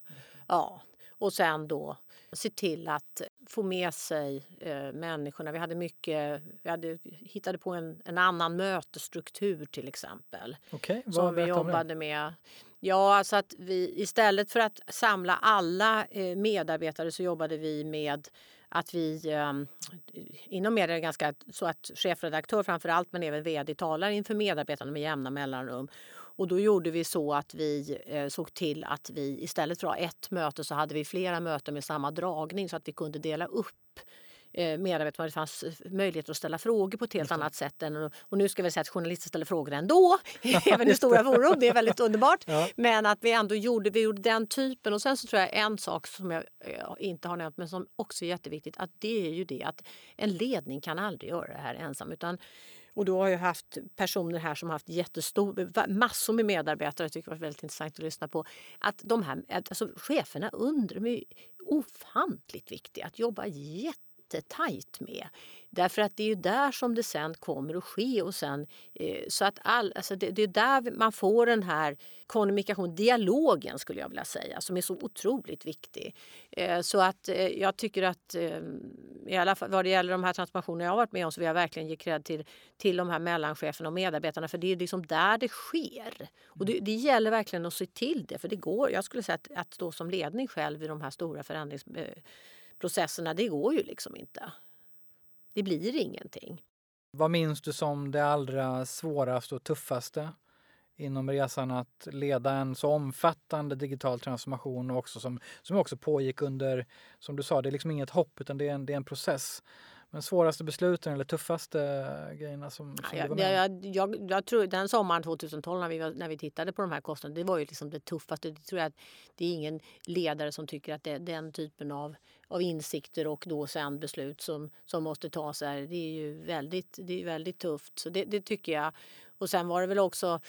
Ja, och sen då se till att få med sig eh, människorna. Vi hade mycket, vi hade, hittade på en, en annan mötesstruktur till exempel. Okay, som vi jobbade med. Ja, alltså att vi istället för att samla alla eh, medarbetare så jobbade vi med att vi eh, inom media är det ganska så att chefredaktör framför allt men även vd talar inför medarbetarna med jämna mellanrum och då gjorde vi så att vi eh, såg till att vi istället för att ha ett möte så hade vi flera möten med samma dragning så att vi kunde dela upp eh, medarbetarna. Det fanns möjlighet att ställa frågor på ett helt annat sätt. Än, och nu ska vi säga att journalister ställer frågor ändå, även i stora forum. Det är väldigt underbart. Ja. Men att vi ändå gjorde, vi gjorde den typen. Och sen så tror jag en sak som jag eh, inte har nämnt men som också är jätteviktigt. Att det är ju det att en ledning kan aldrig göra det här ensam. Utan och då har jag haft personer här som har haft jättestor, massor med medarbetare. Jag tycker det var väldigt intressant att lyssna på. Att de här, alltså cheferna under, de är ofantligt viktiga. Att jobba jättetajt med. Därför att det är ju där som det sen kommer att ske. Och sen, eh, så att all, alltså det, det, är där man får den här kommunikation, dialogen skulle jag vilja säga, som är så otroligt viktig. Eh, så att eh, jag tycker att eh, i alla fall vad det gäller de här transformationerna jag har varit med om så vill jag verkligen ge cred till, till de här mellancheferna och medarbetarna för det är liksom där det sker. Och det, det gäller verkligen att se till det för det går, jag skulle säga att, att stå som ledning själv i de här stora processerna, det går ju liksom inte. det blir ingenting. Vad minns du som det allra svåraste och tuffaste inom resan att leda en så omfattande digital transformation och också som, som också pågick under, som du sa, det är liksom inget hopp utan det är en, det är en process. Men svåraste besluten eller tuffaste grejerna som, som ja, med jag, jag, jag, tror den sommaren 2012 när vi, när vi tittade på de här kostnaderna, det var ju liksom det tuffaste. Det tror jag att det är ingen ledare som tycker att det är den typen av, av insikter och då sen beslut som, som måste tas här. Det är ju väldigt, det är väldigt tufft. Så det, det tycker jag. Och sen var det väl också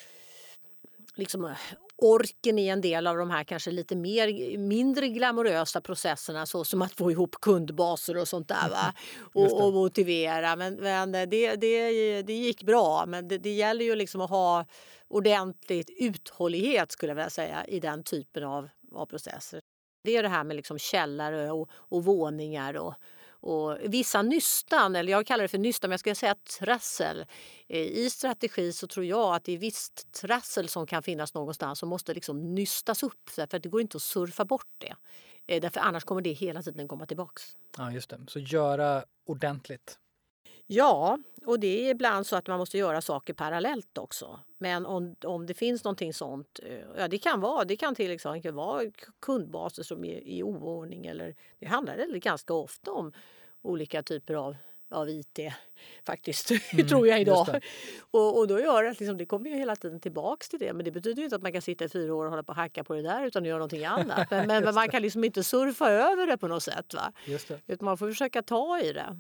liksom eh, orken i en del av de här kanske lite mer, mindre glamorösa processerna så som att få ihop kundbaser och sånt där. Va? Och, och motivera. Men, men det, det, det gick bra. Men det, det gäller ju liksom att ha ordentligt uthållighet skulle jag vilja säga i den typen av, av processer. Det är det här med liksom källare och, och våningar och, och vissa nystan, eller jag kallar det för nystan, men jag skulle säga trassel. Eh, I strategi så tror jag att det är visst trassel som kan finnas någonstans som måste liksom nystas upp för det går inte att surfa bort det. Eh, därför annars kommer det hela tiden komma tillbaks. Ja, just det. Så göra ordentligt. Ja, och det är ibland så att man måste göra saker parallellt också. Men om, om det finns någonting sånt, eh, ja det kan vara, det kan till exempel vara kundbaser som är i oordning eller det handlar ganska ofta om olika typer av av IT faktiskt, mm, tror jag idag. Och, och då gör det att liksom, det kommer ju hela tiden tillbaks till det. Men det betyder inte att man kan sitta i fyra år och hålla på och hacka på det där utan att göra någonting annat. Men, men man kan liksom inte surfa över det på något sätt. Va? Utan man får försöka ta i det.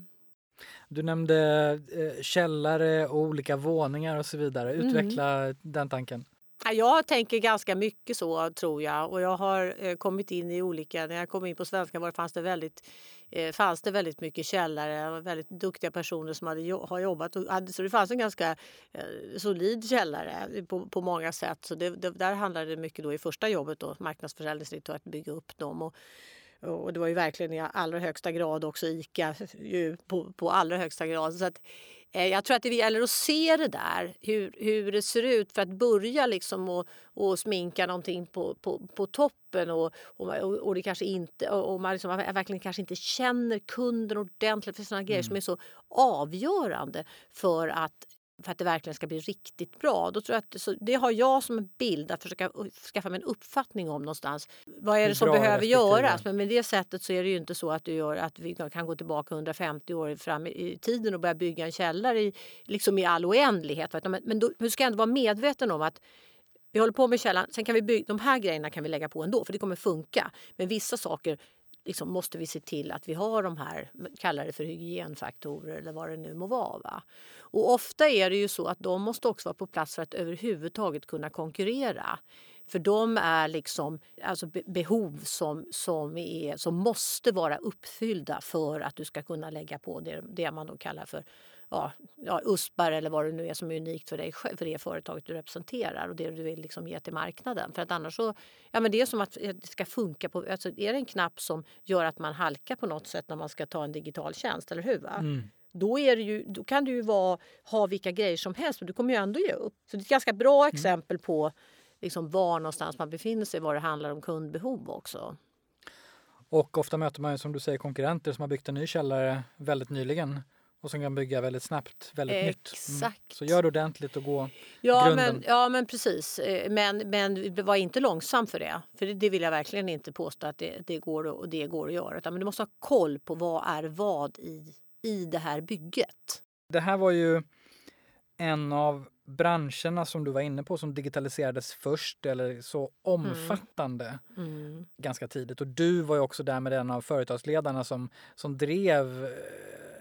Du nämnde eh, källare och olika våningar och så vidare. Mm. Utveckla mm. den tanken. Jag tänker ganska mycket så tror jag och jag har eh, kommit in i olika, när jag kom in på svenska var det, fanns det väldigt eh, fanns det väldigt mycket källare väldigt duktiga personer som hade, har jobbat. Så det fanns en ganska solid källare på, på många sätt. Så det, det, där handlade det mycket då i första jobbet, då, marknadsförsäljningsdirektör, att bygga upp dem. Och, och det var ju verkligen i allra högsta grad också ICA ju på, på allra högsta grad. Så att, eh, jag tror att det gäller att se det där, hur, hur det ser ut för att börja liksom och, och sminka någonting på, på, på toppen och, och, och det kanske inte, och man, liksom, man verkligen kanske inte känner kunden ordentligt för sådana grejer som mm. är så avgörande för att för att det verkligen ska bli riktigt bra. Då tror jag att, så det har jag som en bild att försöka skaffa mig en uppfattning om någonstans. Vad är det som behöver göras? Men med det sättet så är det ju inte så att, du gör, att vi kan gå tillbaka 150 år fram i tiden och börja bygga en källare i, liksom i all oändlighet. Men, men då, du ska ändå vara medveten om att vi håller på med källan, sen kan vi bygga, de här grejerna kan vi lägga på ändå för det kommer funka. Men vissa saker liksom måste vi se till att vi har de här, kallar det för hygienfaktorer eller vad det nu må vara. Va? Och ofta är det ju så att de måste också vara på plats för att överhuvudtaget kunna konkurrera. För de är liksom alltså behov som, som, är, som måste vara uppfyllda för att du ska kunna lägga på det, det man då kallar för ja, ja, USPar eller vad det nu är som är unikt för dig för det företaget du representerar och det du vill liksom ge till marknaden. För att annars så, ja men det är som att det ska funka på, alltså är det en knapp som gör att man halkar på något sätt när man ska ta en digital tjänst, eller hur? Va? Mm. Då, är ju, då kan du ju vara, ha vilka grejer som helst men du kommer ju ändå ge upp. Så det är ett ganska bra mm. exempel på liksom var någonstans man befinner sig, vad det handlar om kundbehov också. Och ofta möter man som du säger konkurrenter som har byggt en ny källare väldigt nyligen och som kan bygga väldigt snabbt, väldigt. Exakt. nytt. Mm. Så gör det ordentligt och gå ja, grunden. Men, ja, men precis. Eh, men, men var inte långsam för det. För det, det vill jag verkligen inte påstå att det, det, går, och det går att göra. Utan, men du måste ha koll på vad är vad i, i det här bygget. Det här var ju en av branscherna som du var inne på som digitaliserades först eller så omfattande mm. Mm. ganska tidigt. Och du var ju också där med den av företagsledarna som, som drev eh,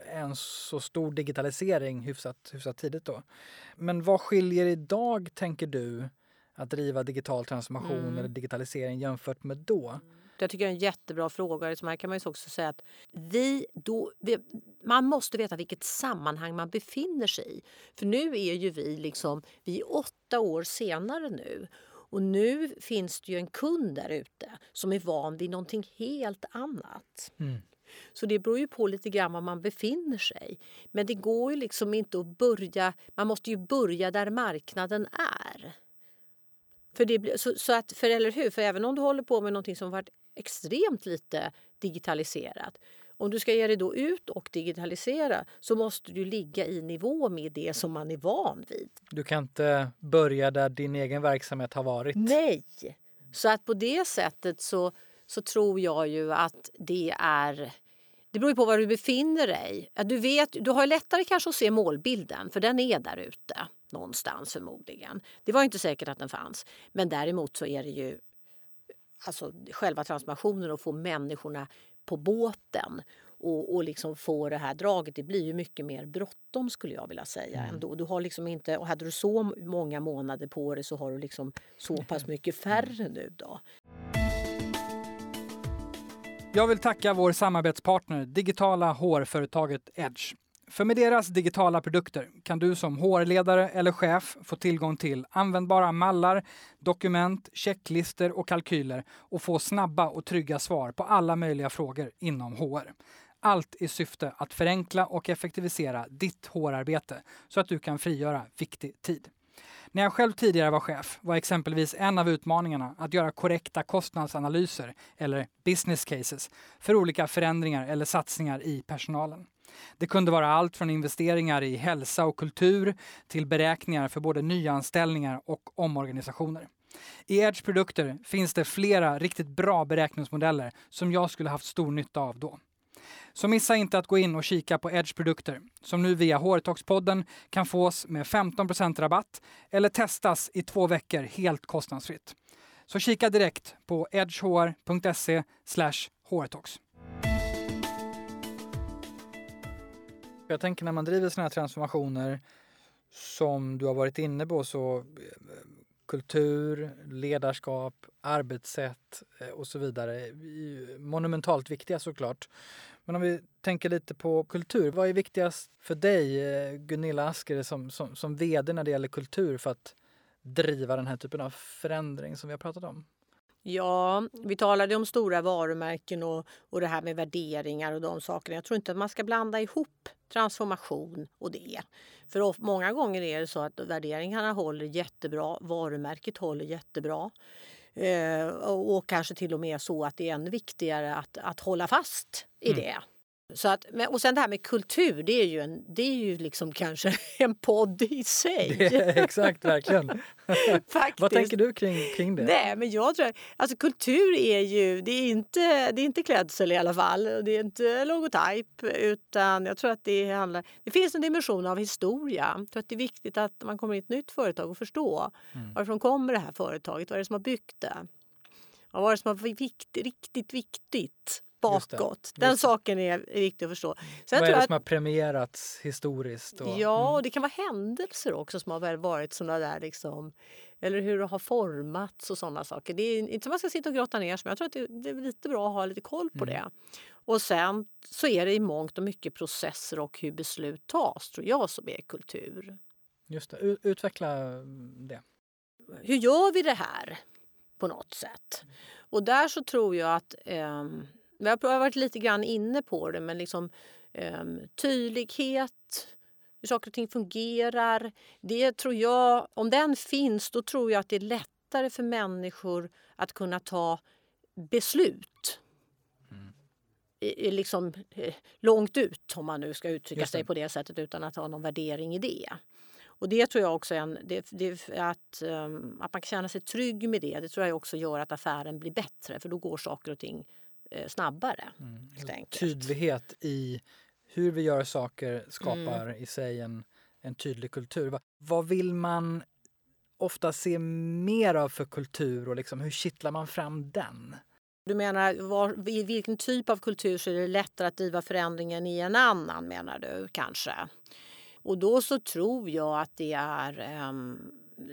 en så stor digitalisering hyfsat, hyfsat tidigt då. Men vad skiljer idag, tänker du, att driva digital transformation mm. eller digitalisering jämfört med då? Jag tycker det är en jättebra fråga. Liksom här kan man ju också säga att vi då, vi, man måste veta vilket sammanhang man befinner sig i. För nu är ju vi liksom, vi är åtta år senare nu. Och nu finns det ju en kund där ute som är van vid någonting helt annat. Mm. Så det beror ju på lite grann var man befinner sig. Men det går ju liksom inte att börja, man måste ju börja där marknaden är. För, det, så, så att, för eller hur, för även om du håller på med någonting som varit extremt lite digitaliserat om du ska ge dig då ut och digitalisera så måste du ligga i nivå med det som man är van vid. Du kan inte börja där din egen verksamhet har varit. Nej! Så att på det sättet så, så tror jag ju att det är det beror på var du befinner dig. Du, vet, du har lättare kanske att se målbilden, för den är där ute någonstans förmodligen. Det var inte säkert att den fanns. Men däremot så är det ju alltså själva transformationen och få människorna på båten och, och liksom få det här draget. Det blir ju mycket mer bråttom skulle jag vilja säga. Mm. Ändå. Du har liksom inte, och hade du så många månader på dig så har du liksom så pass mycket färre nu. då. Jag vill tacka vår samarbetspartner, digitala hårföretaget Edge. För med deras digitala produkter kan du som HR-ledare eller chef få tillgång till användbara mallar, dokument, checklister och kalkyler och få snabba och trygga svar på alla möjliga frågor inom HR. Allt i syfte att förenkla och effektivisera ditt HR-arbete så att du kan frigöra viktig tid. När jag själv tidigare var chef var exempelvis en av utmaningarna att göra korrekta kostnadsanalyser eller business cases för olika förändringar eller satsningar i personalen. Det kunde vara allt från investeringar i hälsa och kultur till beräkningar för både nyanställningar och omorganisationer. I Edge produkter finns det flera riktigt bra beräkningsmodeller som jag skulle haft stor nytta av då. Så missa inte att gå in och kika på Edge produkter som nu via HR-talks-podden kan fås med 15 rabatt eller testas i två veckor helt kostnadsfritt. Så kika direkt på edgehr.se hrtalks. Jag tänker när man driver sådana här transformationer som du har varit inne på så eh, kultur, ledarskap, arbetssätt eh, och så vidare. Monumentalt viktiga såklart. Men om vi tänker lite på kultur. Vad är viktigast för dig, eh, Gunilla Asker, som, som, som vd när det gäller kultur för att driva den här typen av förändring som vi har pratat om? Ja, vi talade om stora varumärken och, och det här med värderingar och de sakerna. Jag tror inte att man ska blanda ihop transformation och det. För många gånger är det så att värderingarna håller jättebra, varumärket håller jättebra. Eh, och, kanske till och med så att det är ännu viktigare att, att hålla fast i mm. det. Så att, och sen det här med kultur, det är ju, en, det är ju liksom kanske en podd i sig. Det, exakt, verkligen. Vad tänker du kring, kring det? Nej, men jag tror, alltså kultur är ju, det är inte, det är inte klädsel i alla fall. Det är inte logotyp, utan jag tror att det handlar, det finns en dimension av historia. Jag tror att det är viktigt att man kommer in i ett nytt företag och förstå mm. varifrån kommer det här företaget, vad är det som har byggt det? Vad var det som var vikt, riktigt viktigt? Bakåt. Den Just saken är viktig att förstå. Sen Vad är det som har premierats historiskt? Och, ja, och mm. det kan vara händelser också som har varit sådana där liksom, eller hur det har formats och sådana saker. Det är inte som man ska sitta och grotta ner sig, men jag tror att det, är lite bra att ha lite koll på mm. det. Och sen så är det i mångt och mycket processer och hur beslut tas, tror jag, som är kultur. Just det, utveckla det. Hur gör vi det här på något sätt? Och där så tror jag att eh, vi har varit lite grann inne på det, men liksom um, tydlighet, hur saker och ting fungerar. Det tror jag, om den finns, då tror jag att det är lättare för människor att kunna ta beslut. Mm. I, liksom, eh, långt ut, om man nu ska uttrycka sig på det sättet utan att ha någon värdering i det. Och det tror jag också är en, det, det, att, um, att man kan känna sig trygg med det. Det tror jag också gör att affären blir bättre för då går saker och ting Eh, snabbare. Mm. Tydlighet i hur vi gör saker skapar mm. i sig en, en tydlig kultur. Va, vad vill man ofta se mer av för kultur och liksom, hur kittlar man fram den? Du menar var, i vilken typ av kultur så är det lättare att driva förändringen i en annan menar du kanske? Och då så tror jag att det är um,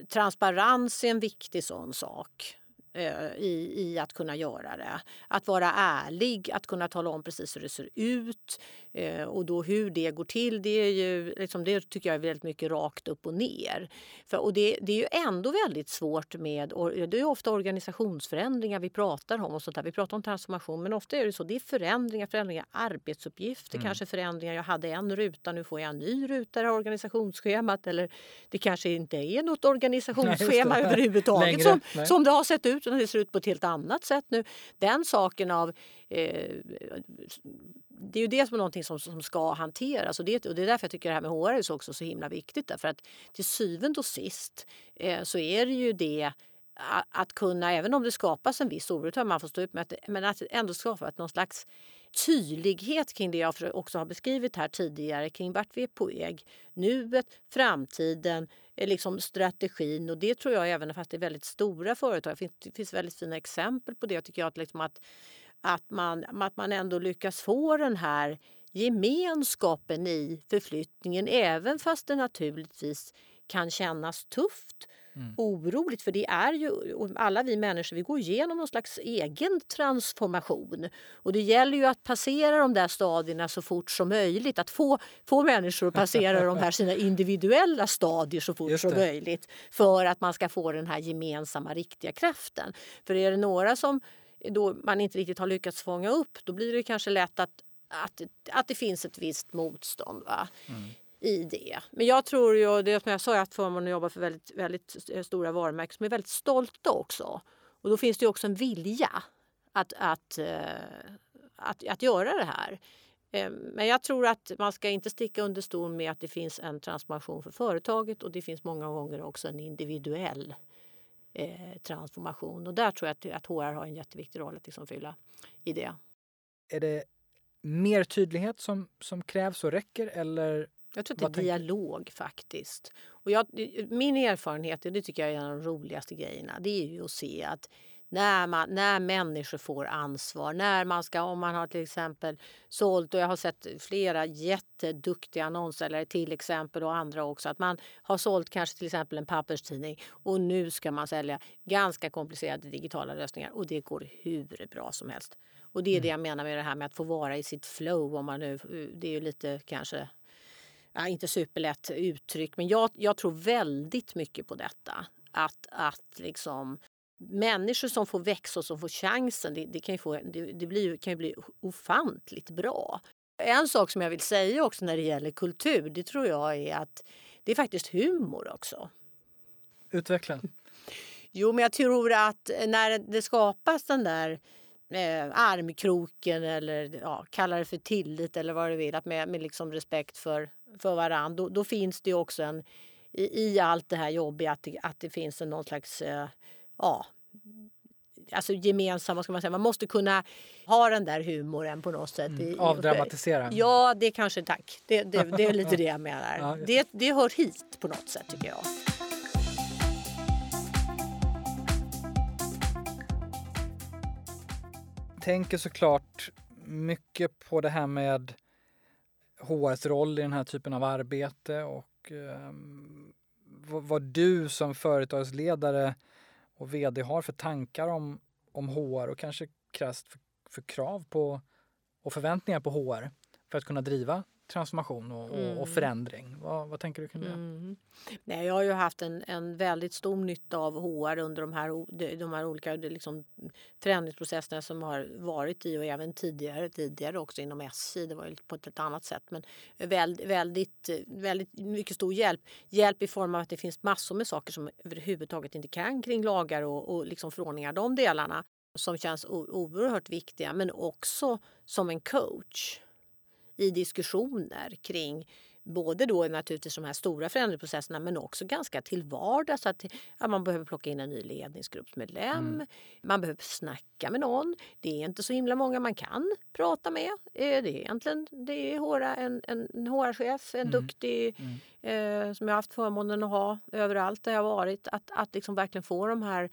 transparens är en viktig sån sak. Eh, i, i att kunna göra det. Att vara ärlig, att kunna tala om precis hur det ser ut eh, och då hur det går till. Det, är ju, liksom, det tycker jag är väldigt mycket rakt upp och ner. För, och det, det är ju ändå väldigt svårt med... Det är ofta organisationsförändringar vi pratar om. och sånt där. Vi pratar om transformation, men ofta är det så. Det är förändringar, förändringar arbetsuppgifter, mm. kanske förändringar. Jag hade en ruta, nu får jag en ny ruta i organisationsschemat. Eller det kanske inte är något organisationsschema Nej, överhuvudtaget som, som det har sett ut ut utan det ser ut på ett helt annat sätt nu. Den saken av eh, det är ju det som är någonting som, som ska hanteras och det, och det är därför jag tycker det här med HR är också så himla viktigt. Därför att till syvende och sist eh, så är det ju det att kunna, även om det skapas en viss oro, man får stå upp med, men att ändå skapa någon slags tydlighet kring det jag också har beskrivit här tidigare kring vart vi är på väg. Nuet, framtiden, eh, liksom strategin och det tror jag även fast det är väldigt stora företag. Det finns, väldigt fina exempel på det. Jag tycker att, liksom att, att, man, att man ändå lyckas få den här gemenskapen i förflyttningen även fast det naturligtvis kan kännas tufft mm. oroligt. För det är ju, alla vi människor vi går igenom någon slags egen transformation. Och det gäller ju att passera de där stadierna så fort som möjligt. Att få, få människor att passera de här sina individuella stadier så fort som möjligt. För att man ska få den här gemensamma riktiga kraften. För är det några som då man inte riktigt har lyckats fånga upp då blir det kanske lätt att att, att det finns ett visst motstånd. Va? Mm i det. Men jag tror ju, det som jag sa, jag har haft förmånen att jobba för väldigt, väldigt eh, stora varumärken som är väldigt stolta också. Och då finns det också en vilja att, att, eh, att, att göra det här. Ehm, men jag tror att man ska inte sticka under stol med att det finns en transformation för företaget och det finns många gånger också en individuell eh, transformation. Och där tror jag att, att HR har en jätteviktig roll att liksom fylla i det. Är det mer tydlighet som, som krävs och räcker eller jag tror att det är dialog faktiskt. Och jag, min erfarenhet, och det tycker jag är en av de roligaste grejerna, det är ju att se att när, man, när människor får ansvar, när man ska, om man har till exempel sålt, och jag har sett flera jätteduktiga annonssäljare till exempel och andra också, att man har sålt kanske till exempel en papperstidning och nu ska man sälja ganska komplicerade digitala lösningar och det går hur bra som helst. Och det är mm. det jag menar med det här med att få vara i sitt flow. Om man nu, det är ju lite kanske ja, inte superlätt uttryck, men jag, jag tror väldigt mycket på detta. Att, att liksom människor som får växa och som får chansen, det, det kan, ju få, det, det blir, kan ju bli ofantligt bra. En sak som jag vill säga också när det gäller kultur, det tror jag är att det är faktiskt humor också. Utveckla. Jo, men jag tror att när det skapas den där eh, armkroken eller ja, kalla det för tillit eller vad du vill, att med, med liksom respekt för, för varandra, då, då finns det också en i, i, allt det här jobbiga att det, att det finns en någon slags eh, ja, alltså gemensam, vad ska man säga, man måste kunna ha den där humoren på något sätt. Mm, avdramatisera. Ja, det är kanske, tack. Det, det, det är lite det jag menar. ja, det, det hör hit på något sätt tycker jag. Tänker såklart mycket på det här med HRs roll i den här typen av arbete och eh, vad, vad, du som företagsledare och vd har för tankar om, om HR och kanske krasst för, för krav på och förväntningar på HR för att kunna driva transformation och, mm. och förändring. Vad, vad, tänker du kring det? Mm. Nej, jag har ju haft en, en väldigt stor nytta av HR under de här, de här olika liksom, förändringsprocesserna som har varit i och även tidigare, tidigare också inom SJ. Det var ju på ett annat sätt men väldigt, väldigt, väldigt mycket stor hjälp. Hjälp i form av att det finns massor med saker som överhuvudtaget inte kan kring lagar och, och liksom förordningar, de delarna som känns oerhört viktiga men också som en coach i diskussioner kring både då naturligtvis de här stora förändringsprocesserna men också ganska till vardags. Att, ja, man behöver plocka in en ny ledningsgruppsmedlem, mm. man behöver snacka med någon. Det är inte så himla många man kan prata med. Eh, det är egentligen det är HR, en, en HR-chef, en mm. duktig mm. Eh, som jag haft förmånen att ha överallt där jag har varit. Att, att liksom verkligen få de här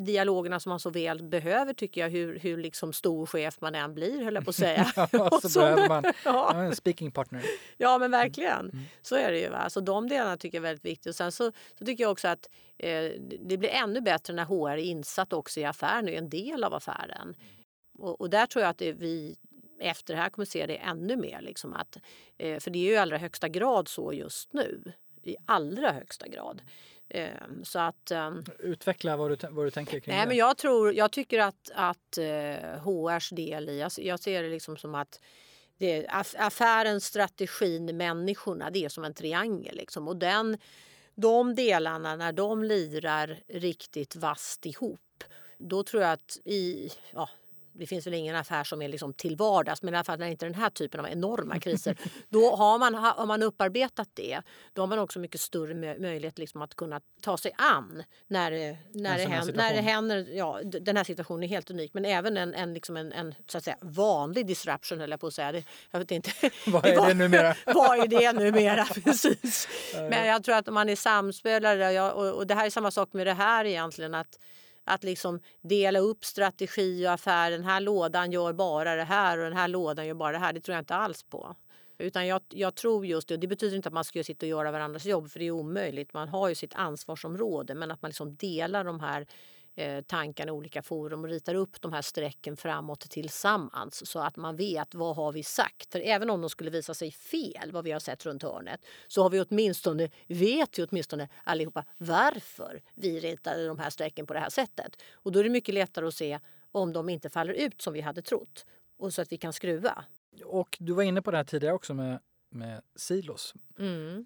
dialogerna som man så väl behöver tycker jag, hur, hur liksom stor chef man än blir höll jag på att säga. ja, så, så behöver man ja. en speaking partner. Ja men verkligen, mm. så är det ju. Va? Så de delarna tycker jag är väldigt viktiga. Och sen så, så tycker jag också att eh, det blir ännu bättre när HR är insatt också i affären och är en del av affären. Och, och där tror jag att det, vi efter det här kommer se det ännu mer. Liksom att, eh, för det är ju i allra högsta grad så just nu. I allra högsta grad. Ehm, så att, ehm, Utveckla vad du, vad du tänker kring nej, det. Men jag, tror, jag tycker att, att HRs eh, del i, jag, jag ser det liksom som att det, affären, strategin, människorna, det är som en triangel. Liksom. Och den, de delarna, när de lirar riktigt vast ihop då tror jag att i, ja, det finns väl ingen affär som är liksom till vardags, men i alla fall när inte den här typen av enorma kriser, då har man, har man upparbetat det, då har man också mycket större möjlighet liksom att kunna ta sig an när, när, det, händer, när det händer. Ja, den här situationen är helt unik, men även en, en, liksom en, en så att säga, vanlig disruption, höll jag på att säga. Det, jag vet inte. Vad är det numera? vad är det numera? Precis. Men jag tror att om man är samspelare, och, och det här är samma sak med det här egentligen, att att liksom dela upp strategi och affär. Den här lådan gör bara det här och den här lådan gör bara det här. Det tror jag inte alls på. Utan jag, jag tror just det, det betyder inte att man ska sitta och göra varandras jobb för det är omöjligt. Man har ju sitt ansvarsområde men att man liksom delar de här eh, tankarna i olika forum och ritar upp de här strecken framåt tillsammans så att man vet vad har vi sagt. För även om de skulle visa sig fel, vad vi har sett runt hörnet, så har vi åtminstone, vet vi åtminstone allihopa varför vi ritade de här strecken på det här sättet. Och då är det mycket lättare att se om de inte faller ut som vi hade trott och så att vi kan skruva. Och du var inne på det här tidigare också med, med silos. Mm.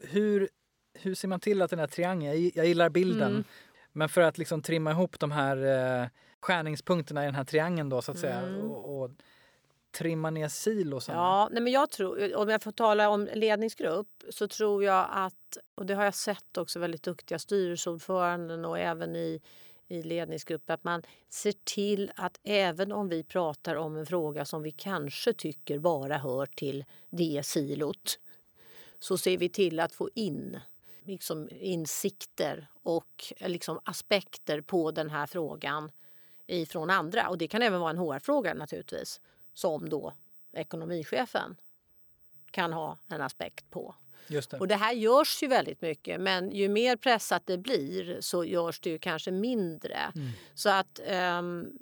Hur, hur ser man till att den här triangeln, jag gillar bilden, mm. Men för att liksom trimma ihop de här eh, skärningspunkterna i den här triangeln då så att säga mm. och, och, trimma ner silosarna. Ja, nej men jag tror, om jag får tala om ledningsgrupp så tror jag att, och det har jag sett också väldigt duktiga styrelseordföranden och även i i ledningsgrupp att man ser till att även om vi pratar om en fråga som vi kanske tycker bara hör till det silot så ser vi till att få in liksom insikter och eh, liksom aspekter på den här frågan ifrån andra. Och det kan även vara en HR-fråga naturligtvis, som då ekonomichefen kan ha en aspekt på. Det. Och det här görs ju väldigt mycket men ju mer pressat det blir så görs det ju kanske mindre. Mm. Så att um,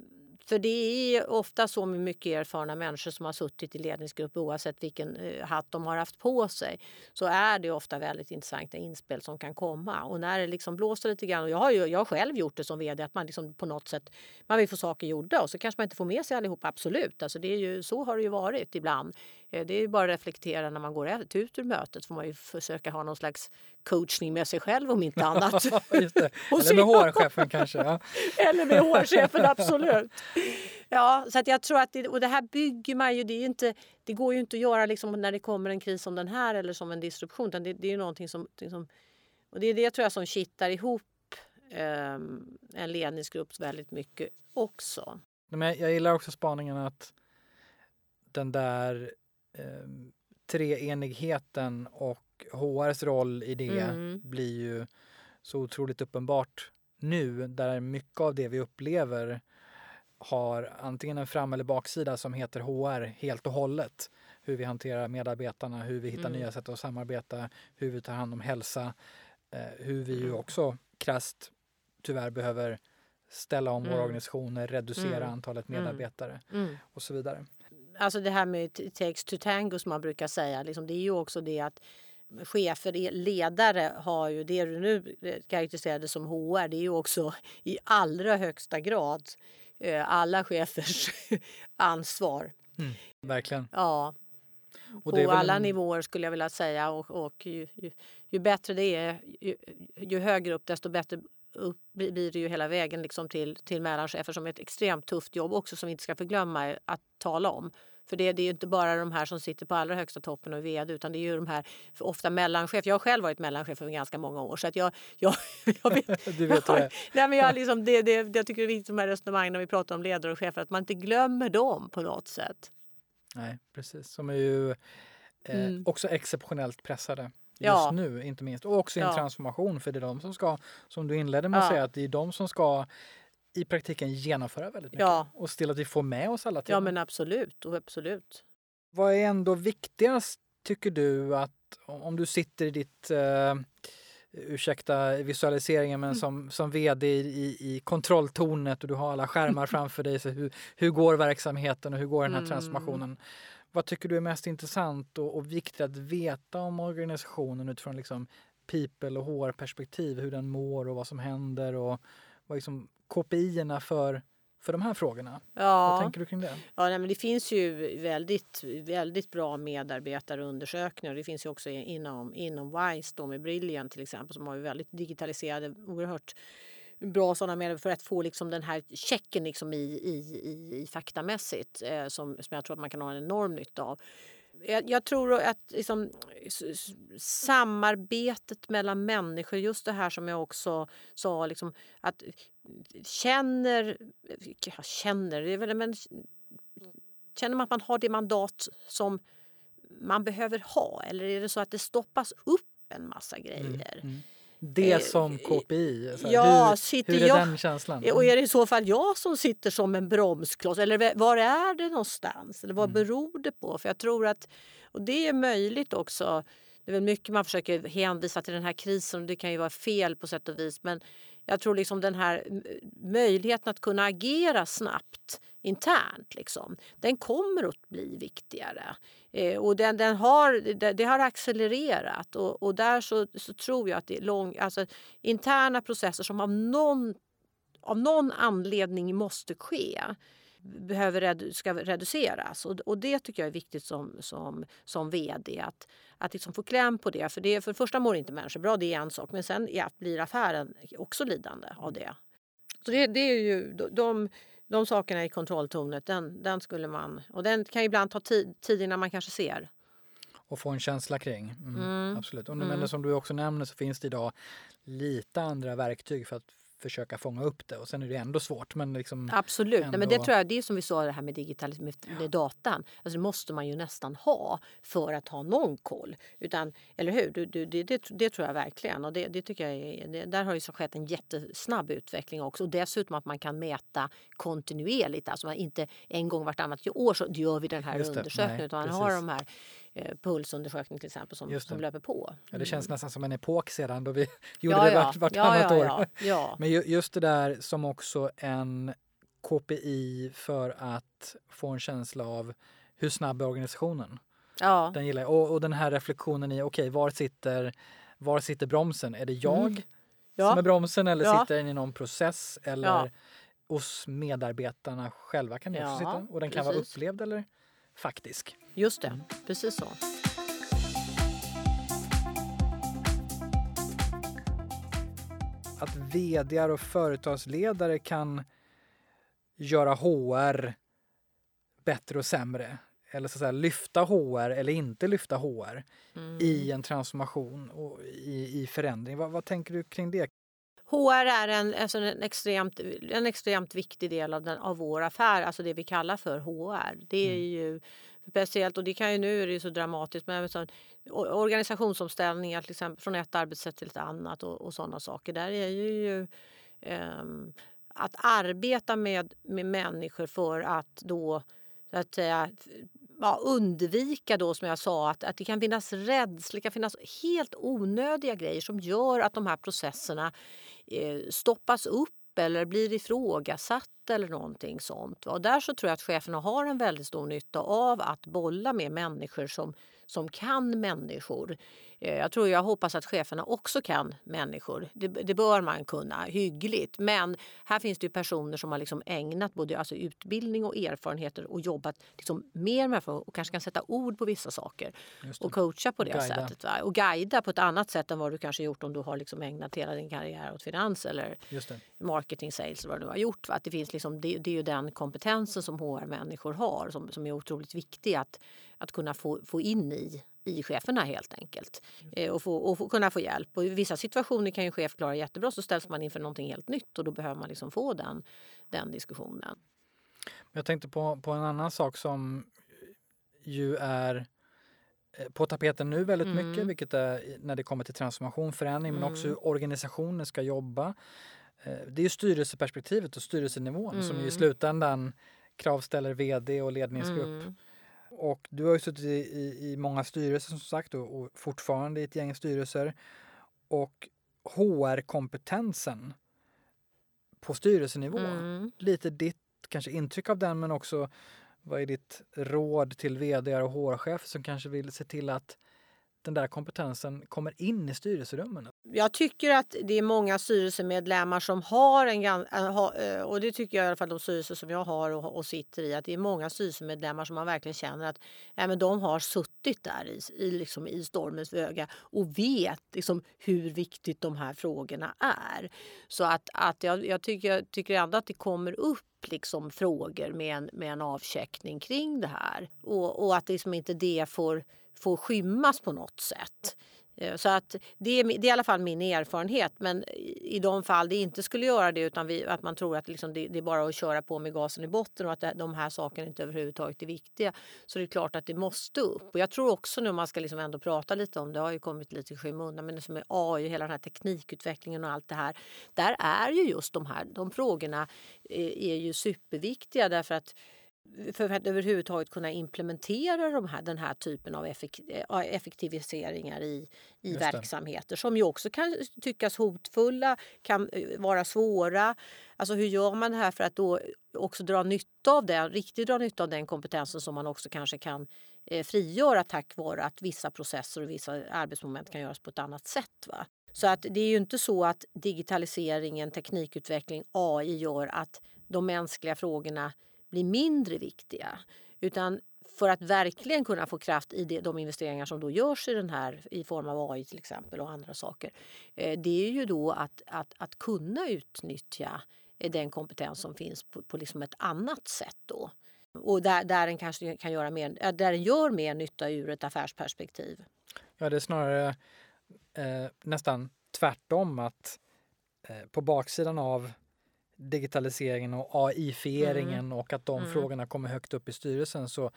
för det är ofta så med mycket erfarna människor som har suttit i ledningsgrupp oavsett vilken eh, hatt de har haft på sig så är det ofta väldigt intressanta inspel som kan komma. Och när det liksom blåser lite grann, och jag har ju jag har själv gjort det som vd, att man liksom på något sätt man vill få saker gjorda och så kanske man inte får med sig allihop, absolut. Alltså det är ju, så har det ju varit ibland. Eh, det är bara att reflektera när man går ut ur mötet får man ju försöka ha någon slags coachning med sig själv om inte annat. Eller med HR-chefen kanske. Ja. Eller med HR-chefen, absolut. Ja, så att jag tror att det, och det här bygger man ju, det, är inte, det går ju inte att göra liksom när det kommer en kris som den här eller som en disruption. Utan det, det är ju någonting som, som, och det är det tror jag som kittar ihop eh, en ledningsgrupp väldigt mycket också. Men jag gillar också spaningen att den där eh, treenigheten och HRs roll i det mm. blir ju så otroligt uppenbart nu där mycket av det vi upplever har antingen en fram eller baksida som heter HR helt och hållet. Hur vi hanterar medarbetarna, hur vi hittar mm. nya sätt att samarbeta, hur vi tar hand om hälsa, eh, hur vi ju mm. också krasst tyvärr behöver ställa om mm. våra organisationer, reducera mm. antalet mm. medarbetare mm. och så vidare alltså det här med takes to tango som man brukar säga, liksom, det är ju också det att chefer, ledare har ju det du nu karaktäriserade som HR, det är ju också i allra högsta grad eh, alla chefers ansvar. Mm, verkligen. Ja. Och på alla en... nivåer skulle jag vilja säga och, och ju, ju, ju, bättre det är, ju, ju högre upp desto bättre upp blir det ju hela vägen liksom till, till mellanchefer som är ett extremt tufft jobb också som vi inte ska förglömma att tala om. För det, det är ju inte bara de här som sitter på allra högsta toppen och är vd utan det är ju de här ofta mellanchef. Jag har själv varit mellanchef för ganska många år så att jag, jag, jag vet. du vet det. Nej, men jag, liksom, det, det, jag tycker det är viktigt de här resonemangen när vi pratar om ledare och chefer att man inte glömmer dem på något sätt. Nej, precis. Som är ju eh, mm. också exceptionellt pressade just ja. nu inte minst. Och också i en ja. transformation för det är de som ska, som du inledde med att säga, att det är de som ska i praktiken genomföra väldigt mycket. Ja. Och se till att vi får med oss alla till Ja men absolut, och absolut. Vad är ändå viktigast tycker du att om du sitter i ditt uh, ursäkta visualiseringen men mm. som, som vd i, i kontrolltornet och du har alla skärmar framför dig. Så hur, hur går verksamheten och hur går den här mm. transformationen? Vad tycker du är mest intressant och, och viktigt att veta om organisationen utifrån liksom people och HR-perspektiv? Hur den mår och vad som händer och vad liksom KPI-erna för för de här frågorna. Ja. Vad tänker du kring det? Ja, nej, men det finns ju väldigt, väldigt bra medarbetarundersökningar. Det finns ju också inom, inom WISE då med Brilliant till exempel som har väldigt digitaliserade, oerhört bra sådana medel för att få liksom den här checken liksom i, i, i, i faktamässigt eh, som, som jag tror att man kan ha en enorm nytta av. Jag, jag tror att liksom, samarbetet mellan människor, just det här som jag också sa, liksom, att känner, känner, det är väl, men känner man att man har det mandat som man behöver ha eller är det så att det stoppas upp en massa mm, grejer? Mm, mm. Det eh, som KPI? Alltså, ja, hur, sitter hur är jag, den känslan? Och är det i så fall jag som sitter som en bromskloss? Eller var är det någonstans? Eller vad mm. beror det på? För jag tror att, och det är möjligt också, det är väl mycket man försöker hänvisa till den här krisen och det kan ju vara fel på sätt och vis. Men jag tror liksom den här möjligheten att kunna agera snabbt internt, liksom, den kommer att bli viktigare. Eh, och den, den har, det, det, har accelererat och, och där så, så, tror jag att det är lång, alltså, interna processer som av någon, av någon anledning måste ske behöver redu ska reduceras. Och, och det tycker jag är viktigt som, som, som vd. Att, att liksom få kläm på det. För, det. för det första mår inte människor bra, det är en sak. Men sen ja, blir affären också lidande av det. Så det, det är ju de, de sakerna i kontrolltornet, den, den skulle man... Och den kan ibland ta tid, tid innan man kanske ser. Och få en känsla kring. Mm, mm. Absolut. Och, mm. Men som du också nämner så finns det idag lite andra verktyg för att försöka fånga upp det och sen är det ändå svårt. Men liksom Absolut, ändå... Nej, men det tror jag det är som vi sa det här med digital med, med datan. Alltså det måste man ju nästan ha för att ha någon koll. Utan, eller hur? Du, du, det, det, det, tror jag verkligen och det, det tycker jag är, där har ju så skett en jättesnabb utveckling också och dessutom att man kan mäta kontinuerligt, alltså inte en gång vartannat år så gör vi den här undersökningen Nej, utan man har de här eh, pulsundersökning till exempel som, som löper på. Ja, det känns mm. nästan som en epok sedan då vi gjorde ja, det vart, vartannat ja, ja, år. Ja, Men just det där som också en KPI för att få en känsla av hur snabb är organisationen? Ja. Den gillar jag. Och, och den här reflektionen i, okej, okay, var, sitter, var sitter bromsen? Är det jag mm. ja. som är bromsen eller ja. sitter den i någon process? Eller hos medarbetarna själva kan det också sitta. Och den kan precis. vara upplevd eller faktisk. Just det, precis så. Att vd och företagsledare kan göra HR bättre och sämre. Eller så att säga, lyfta HR eller inte lyfta HR mm. i en transformation och i, i förändring. Vad, vad tänker du kring det? HR är en, alltså en, extremt, en extremt viktig del av, den, av vår affär, alltså det vi kallar för HR. Det är mm. ju speciellt, och det kan ju nu är det så dramatiskt, men så, organisationsomställningar till exempel från ett arbetssätt till ett annat och, och sådana saker. Där är ju um, att arbeta med, med människor för att då så att säga, ja, undvika då som jag sa att, att det kan finnas rädsla, det kan finnas helt onödiga grejer som gör att de här processerna eh, stoppas upp eller blir ifrågasatt eller någonting sånt. Och där så tror jag att cheferna har en väldigt stor nytta av att bolla med människor som, som kan människor jag tror jag hoppas att cheferna också kan människor. Det, det, bör man kunna hyggligt. Men här finns det personer som har liksom ägnat både alltså utbildning och erfarenheter och jobbat liksom mer med för och kanske kan sätta ord på vissa saker och coacha på det guida. sättet. Va? Och guida på ett annat sätt än vad du kanske gjort om du har liksom ägnat hela din karriär åt finans eller marketing, sales eller vad du har gjort. Va? Att det, finns liksom, det, det är ju den kompetensen som HR-människor har som, som är otroligt viktig att, att kunna få, få in i i cheferna helt enkelt. Eh, och, få, och få, kunna få hjälp. Och I vissa situationer kan ju chef klara jättebra så ställs man inför någonting helt nytt och då behöver man liksom få den, den diskussionen. Jag tänkte på, på en annan sak som ju är eh, på tapeten nu väldigt mm. mycket, vilket är när det kommer till transformation, förändring, mm. men också hur organisationen ska jobba. Eh, det är ju styrelseperspektivet och styrelsenivån mm. som i slutändan kravställer vd och ledningsgrupp. Och du har ju suttit i, i, i många styrelser som sagt och, och, fortfarande i ett gäng styrelser. Och HR-kompetensen på styrelsenivå. Mm. Lite ditt kanske intryck av den men också vad är ditt råd till vd och HR-chefer som kanske vill se till att den där kompetensen kommer in i styrelserummen? Jag tycker att det är många styrelsemedlemmar som har en äh, eh, och det tycker jag i alla fall de styrelser som jag har och, och sitter i, att det är många styrelsemedlemmar som man verkligen känner att ja, men de har suttit där i, i, liksom i stormens öga och vet liksom hur viktigt de här frågorna är. Så att, att jag, jag tycker, tycker ändå att det kommer upp liksom frågor med en, med en avcheckning kring det här och, och att liksom inte det får, får skymmas på något sätt. Eh, så att det är, det är i alla fall min erfarenhet. Men i de fall det inte skulle göra det utan vi, att man tror att liksom det, det, är bara att köra på med gasen i botten och att det, de här sakerna inte överhuvudtaget är viktiga. Så det är klart att det måste upp. Och jag tror också nu man ska liksom ändå prata lite om det har ju kommit lite i skymundan men det som är AI, och hela den här teknikutvecklingen och allt det här. Där är ju just de här de frågorna är, är ju superviktiga därför att för att överhuvudtaget kunna implementera de här, den här typen av effektiviseringar i, i verksamheter som ju också kan tyckas hotfulla, kan eh, vara svåra. Alltså hur gör man det här för att då också dra nytta av den, riktigt dra nytta av den kompetensen som man också kanske kan eh, frigöra tack vare att vissa processer och vissa arbetsmoment kan göras på ett annat sätt. Va? Så att det är ju inte så att digitaliseringen, teknikutveckling, AI gör att de mänskliga frågorna blir mindre viktiga. Utan för att verkligen kunna få kraft i de investeringar som då görs i den här i form av AI till exempel och andra saker. Eh, det är ju då att, att, att kunna utnyttja eh, den kompetens som finns på, på liksom ett annat sätt då. Och där, där den kanske kan göra mer, där den gör mer nytta ur ett affärsperspektiv. Ja, det är snarare eh, nästan tvärtom att eh, på baksidan av digitaliseringen och AI-fieringen mm. och att de mm. frågorna kommer högt upp i styrelsen så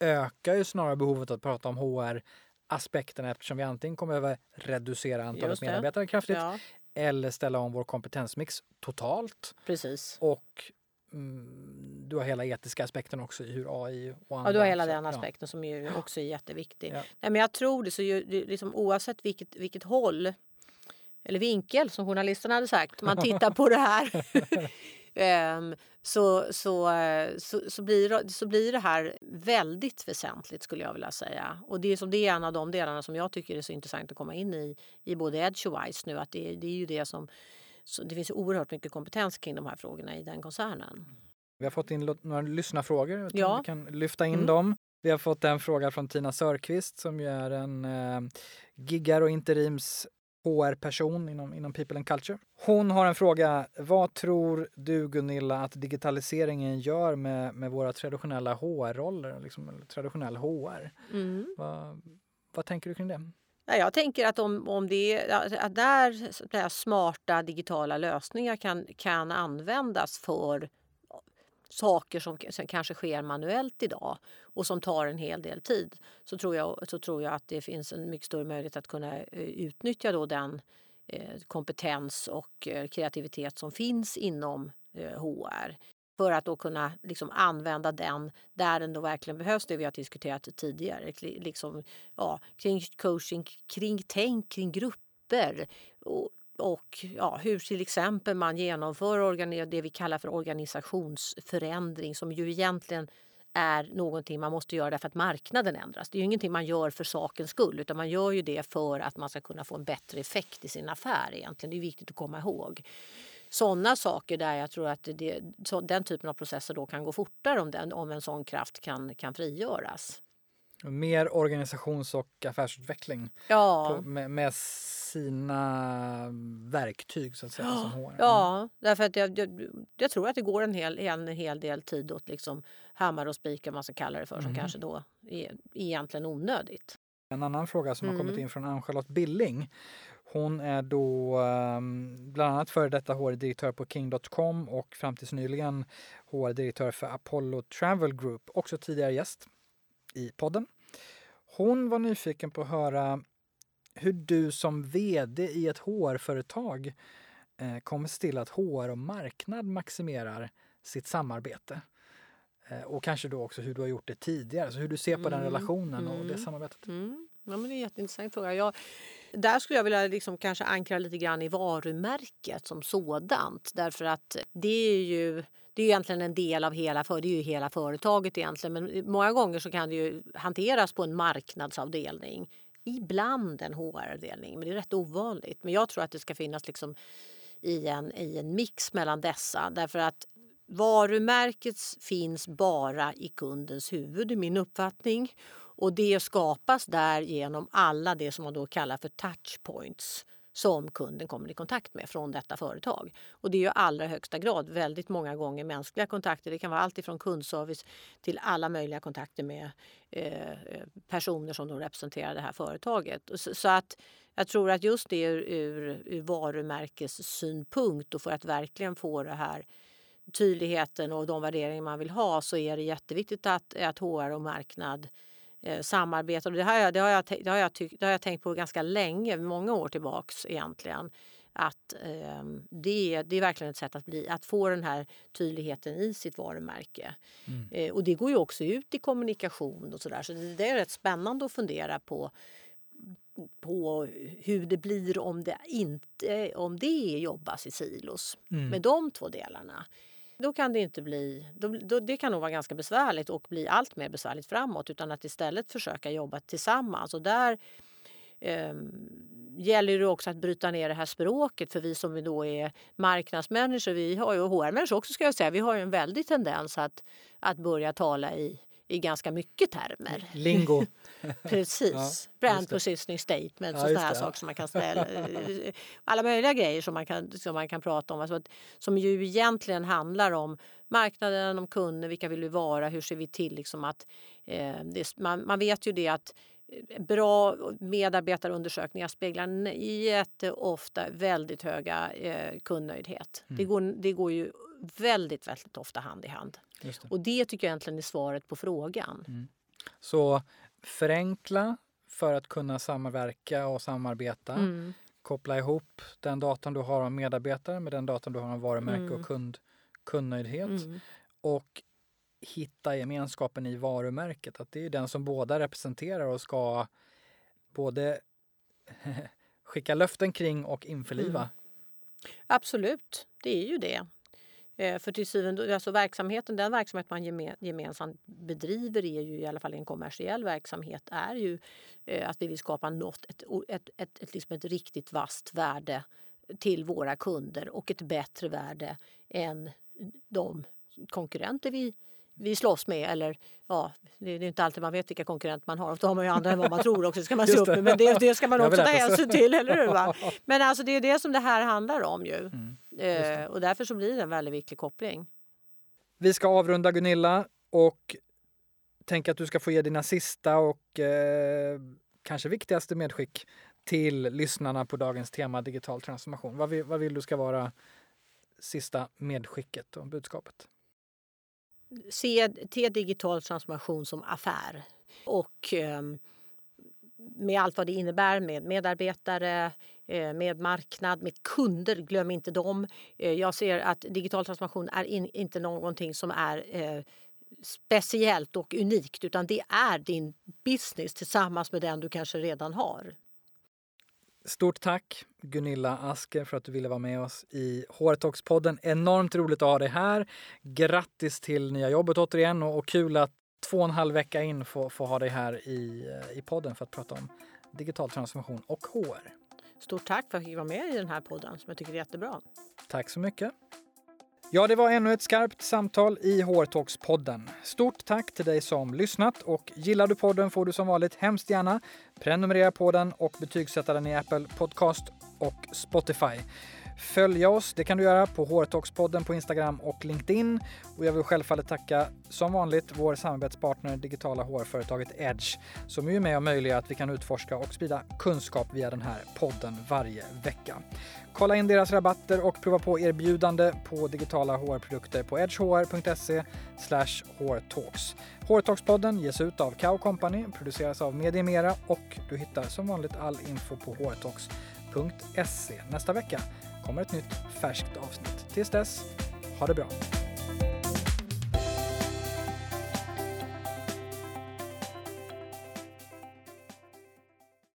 ökar ju snarare behovet att prata om HR aspekterna eftersom vi antingen kommer behöva reducera antalet medarbetare kraftigt ja. eller ställa om vår kompetensmix totalt. Precis. Och mm, du har hela etiska aspekten också i hur AI och andra... Ja, du har hela den aspekten ja. som ju också är jätteviktig. Ja. Nej, men jag tror det, så ju, liksom, oavsett vilket, vilket håll eller vinkel som journalisterna hade sagt, man tittar på det här um, så, så, så, så, blir, så blir det här väldigt väsentligt skulle jag vilja säga. Och det är, som, det är en av de delarna som jag tycker är så intressant att komma in i, i både Edge och Wise nu. Att det, det är ju det som, det finns oerhört mycket kompetens kring de här frågorna i den koncernen. Vi har fått in några lyssnarfrågor. Ja. Vi kan lyfta in mm. dem. Vi har fått en fråga från Tina Sörqvist som ju är en eh, giggar och interims HR-person inom, inom People and Culture. Hon har en fråga. Vad tror du Gunilla att digitaliseringen gör med, med våra traditionella HR-roller, liksom traditionell HR? Mm. Vad, vad tänker du kring det? Jag tänker att om, om det att där smarta digitala lösningar kan, kan användas för saker som, kanske sker manuellt idag och som tar en hel del tid så tror jag, så tror jag att det finns en mycket större möjlighet att kunna eh, utnyttja då den eh, kompetens och eh, kreativitet som finns inom eh, HR för att då kunna liksom använda den där den då verkligen behövs, det vi har diskuterat tidigare. Liksom, ja, kring coaching, kring tänk, kring grupper. Och och ja, hur till exempel man genomför det vi kallar för organisationsförändring som ju egentligen är någonting man måste göra därför att marknaden ändras. Det är ju ingenting man gör för sakens skull utan man gör ju det för att man ska kunna få en bättre effekt i sin affär egentligen. Det är viktigt att komma ihåg. Sådana saker där jag tror att det, så, den typen av processer då kan gå fortare om, den, om en sån kraft kan, kan frigöras. Mer organisations och affärsutveckling ja. på, med, med, sina verktyg så att säga ja. som HR. Ja, mm. därför att jag, jag, jag, tror att det går en hel, en hel del tid åt liksom hammare och spikar man ska kalla det för som mm. kanske då är egentligen onödigt. En annan fråga som mm. har kommit mm. in från Ann-Charlotte Billing. Hon är då um, bland annat före detta HR-direktör på King.com och fram tills nyligen HR-direktör för Apollo Travel Group, också tidigare gäst i podden. Hon var nyfiken på att höra hur du som vd i ett HR-företag eh, kommer se till att HR och marknad maximerar sitt samarbete. Eh, och kanske då också hur du har gjort det tidigare, så hur du ser på mm. den relationen och det mm. samarbetet. Mm. Ja, men det är en jätteintressant fråga. Jag, där skulle jag vilja liksom kanske ankra lite grann i varumärket som sådant. Därför att det är ju det är egentligen en del av hela, för, det är ju hela företaget egentligen. Men många gånger så kan det ju hanteras på en marknadsavdelning ibland en HR-avdelning, men det är rätt ovanligt. Men jag tror att det ska finnas liksom i en, i en mix mellan dessa. Därför att varumärket finns bara i kundens huvud, i min uppfattning. Och det skapas där genom alla det som man då kallar för touchpoints som kunden kommer i kontakt med från detta företag. Och det är ju allra högsta grad väldigt många gånger mänskliga kontakter. Det kan vara allt ifrån kundservice till alla möjliga kontakter med eh, eh personer som då representerar det här företaget. Så, så, att jag tror att just det ur, ur, ur varumärkessynpunkt och för att verkligen få det här tydligheten och de värderingar man vill ha så är det jätteviktigt att, att HR och marknad eh, samarbetar. det, har jag, det, har jag, det, har jag tyck, det har jag tänkt på ganska länge, många år tillbaks egentligen. Att eh, det, det är verkligen ett sätt att, bli, att få den här tydligheten i sitt varumärke. Mm. Eh, och det går ju också ut i kommunikation och sådär. Så det, det är rätt spännande att fundera på på hur det blir om det inte om det jobbas i silos. Mm. Med de två delarna. Då kan det inte bli... Då, då, det kan nog vara ganska besvärligt och bli allt mer besvärligt framåt utan att istället försöka jobba tillsammans. Och där eh, gäller det också att bryta ner det här språket för vi som då är marknadsmänniskor, vi har ju HR-människor också ska jag säga, vi har ju en väldig tendens att, att börja tala i i ganska mycket termer. Lingo. Precis. Ja, Brand positioning statement ja, och sådana saker som man kan ställa. alla möjliga grejer som man kan, som man kan prata om. Alltså, som ju egentligen handlar om marknaden, om kunder, vilka vill vi vara, hur ser vi till liksom att eh, det, man, man vet ju det att eh, bra medarbetarundersökningar speglar jätteofta väldigt höga eh, kundnöjdhet. Mm. Det, går, det går ju väldigt, väldigt ofta hand i hand. Det. Och det tycker jag egentligen är svaret på frågan. Mm. Så förenkla för att kunna samverka och samarbeta. Mm. Koppla ihop den datorn du har om medarbetare med den datorn du har om varumärke mm. och kund, kundnöjdhet. Mm. Och hitta gemenskapen i varumärket. Att det är den som båda representerar och ska både skicka löften kring och införliva. Mm. Absolut, det är ju det. Eh, för till syvende, alltså verksamheten, den verksamhet man gemensamt bedriver är ju i alla fall en kommersiell verksamhet är ju eh, att vi vill skapa något, ett, ett, ett, ett, liksom ett riktigt vasst värde till våra kunder och ett bättre värde än de konkurrenter vi vi slåss med. Eller, ja, det är inte alltid man vet vilka konkurrenter man har. Ofta har man ju andra än vad man tror också. ska man se upp med. Men det, det ska man också ta hänsyn till. Eller hur, va? Men alltså, det är det som det här handlar om. ju. Mm, eh, och därför så blir det en väldigt viktig koppling. Vi ska avrunda Gunilla och tänker att du ska få ge dina sista och eh, kanske viktigaste medskick till lyssnarna på dagens tema digital transformation. Vad vill, vad vill du ska vara sista medskicket och budskapet? Se, se digital transformation som affär. Och eh, med allt vad det innebär med medarbetare, eh, med marknad, med kunder, glöm inte dem. Eh, jag ser att digital transformation är in, inte någonting som är eh, speciellt och unikt utan det är din business tillsammans med den du kanske redan har. Stort tack Gunilla Asker för att du ville vara med oss i HR-talks-podden. Enormt roligt att ha dig här. Grattis till nya jobbet återigen och, och kul att två och en halv vecka in få, få ha dig här i, eh, i podden för att prata om digital transformation och HR. Stort tack för att jag fick vara med i den här podden som jag tycker är jättebra. Tack så mycket. Ja, det var ännu ett skarpt samtal i HR-talks-podden. Stort tack till dig som lyssnat och gillar du podden får du som vanligt hemskt gärna prenumerera på den och betygsätta den i Apple Podcast och Spotify. Följa oss, det kan du göra på Hårtalkspodden på Instagram och LinkedIn. Och jag vill självfallet tacka som vanligt vår samarbetspartner digitala hårföretaget Edge som är med och möjliggör att vi kan utforska och sprida kunskap via den här podden varje vecka. Kolla in deras rabatter och prova på erbjudande på digitala HR-produkter på edgehr.se hrtalks. Hortalkspodden ges ut av Cow Company, produceras av Mediemera och du hittar som vanligt all info på hårtalks.se Nästa vecka kommer ett nytt färskt avsnitt. Tills dess, ha det bra!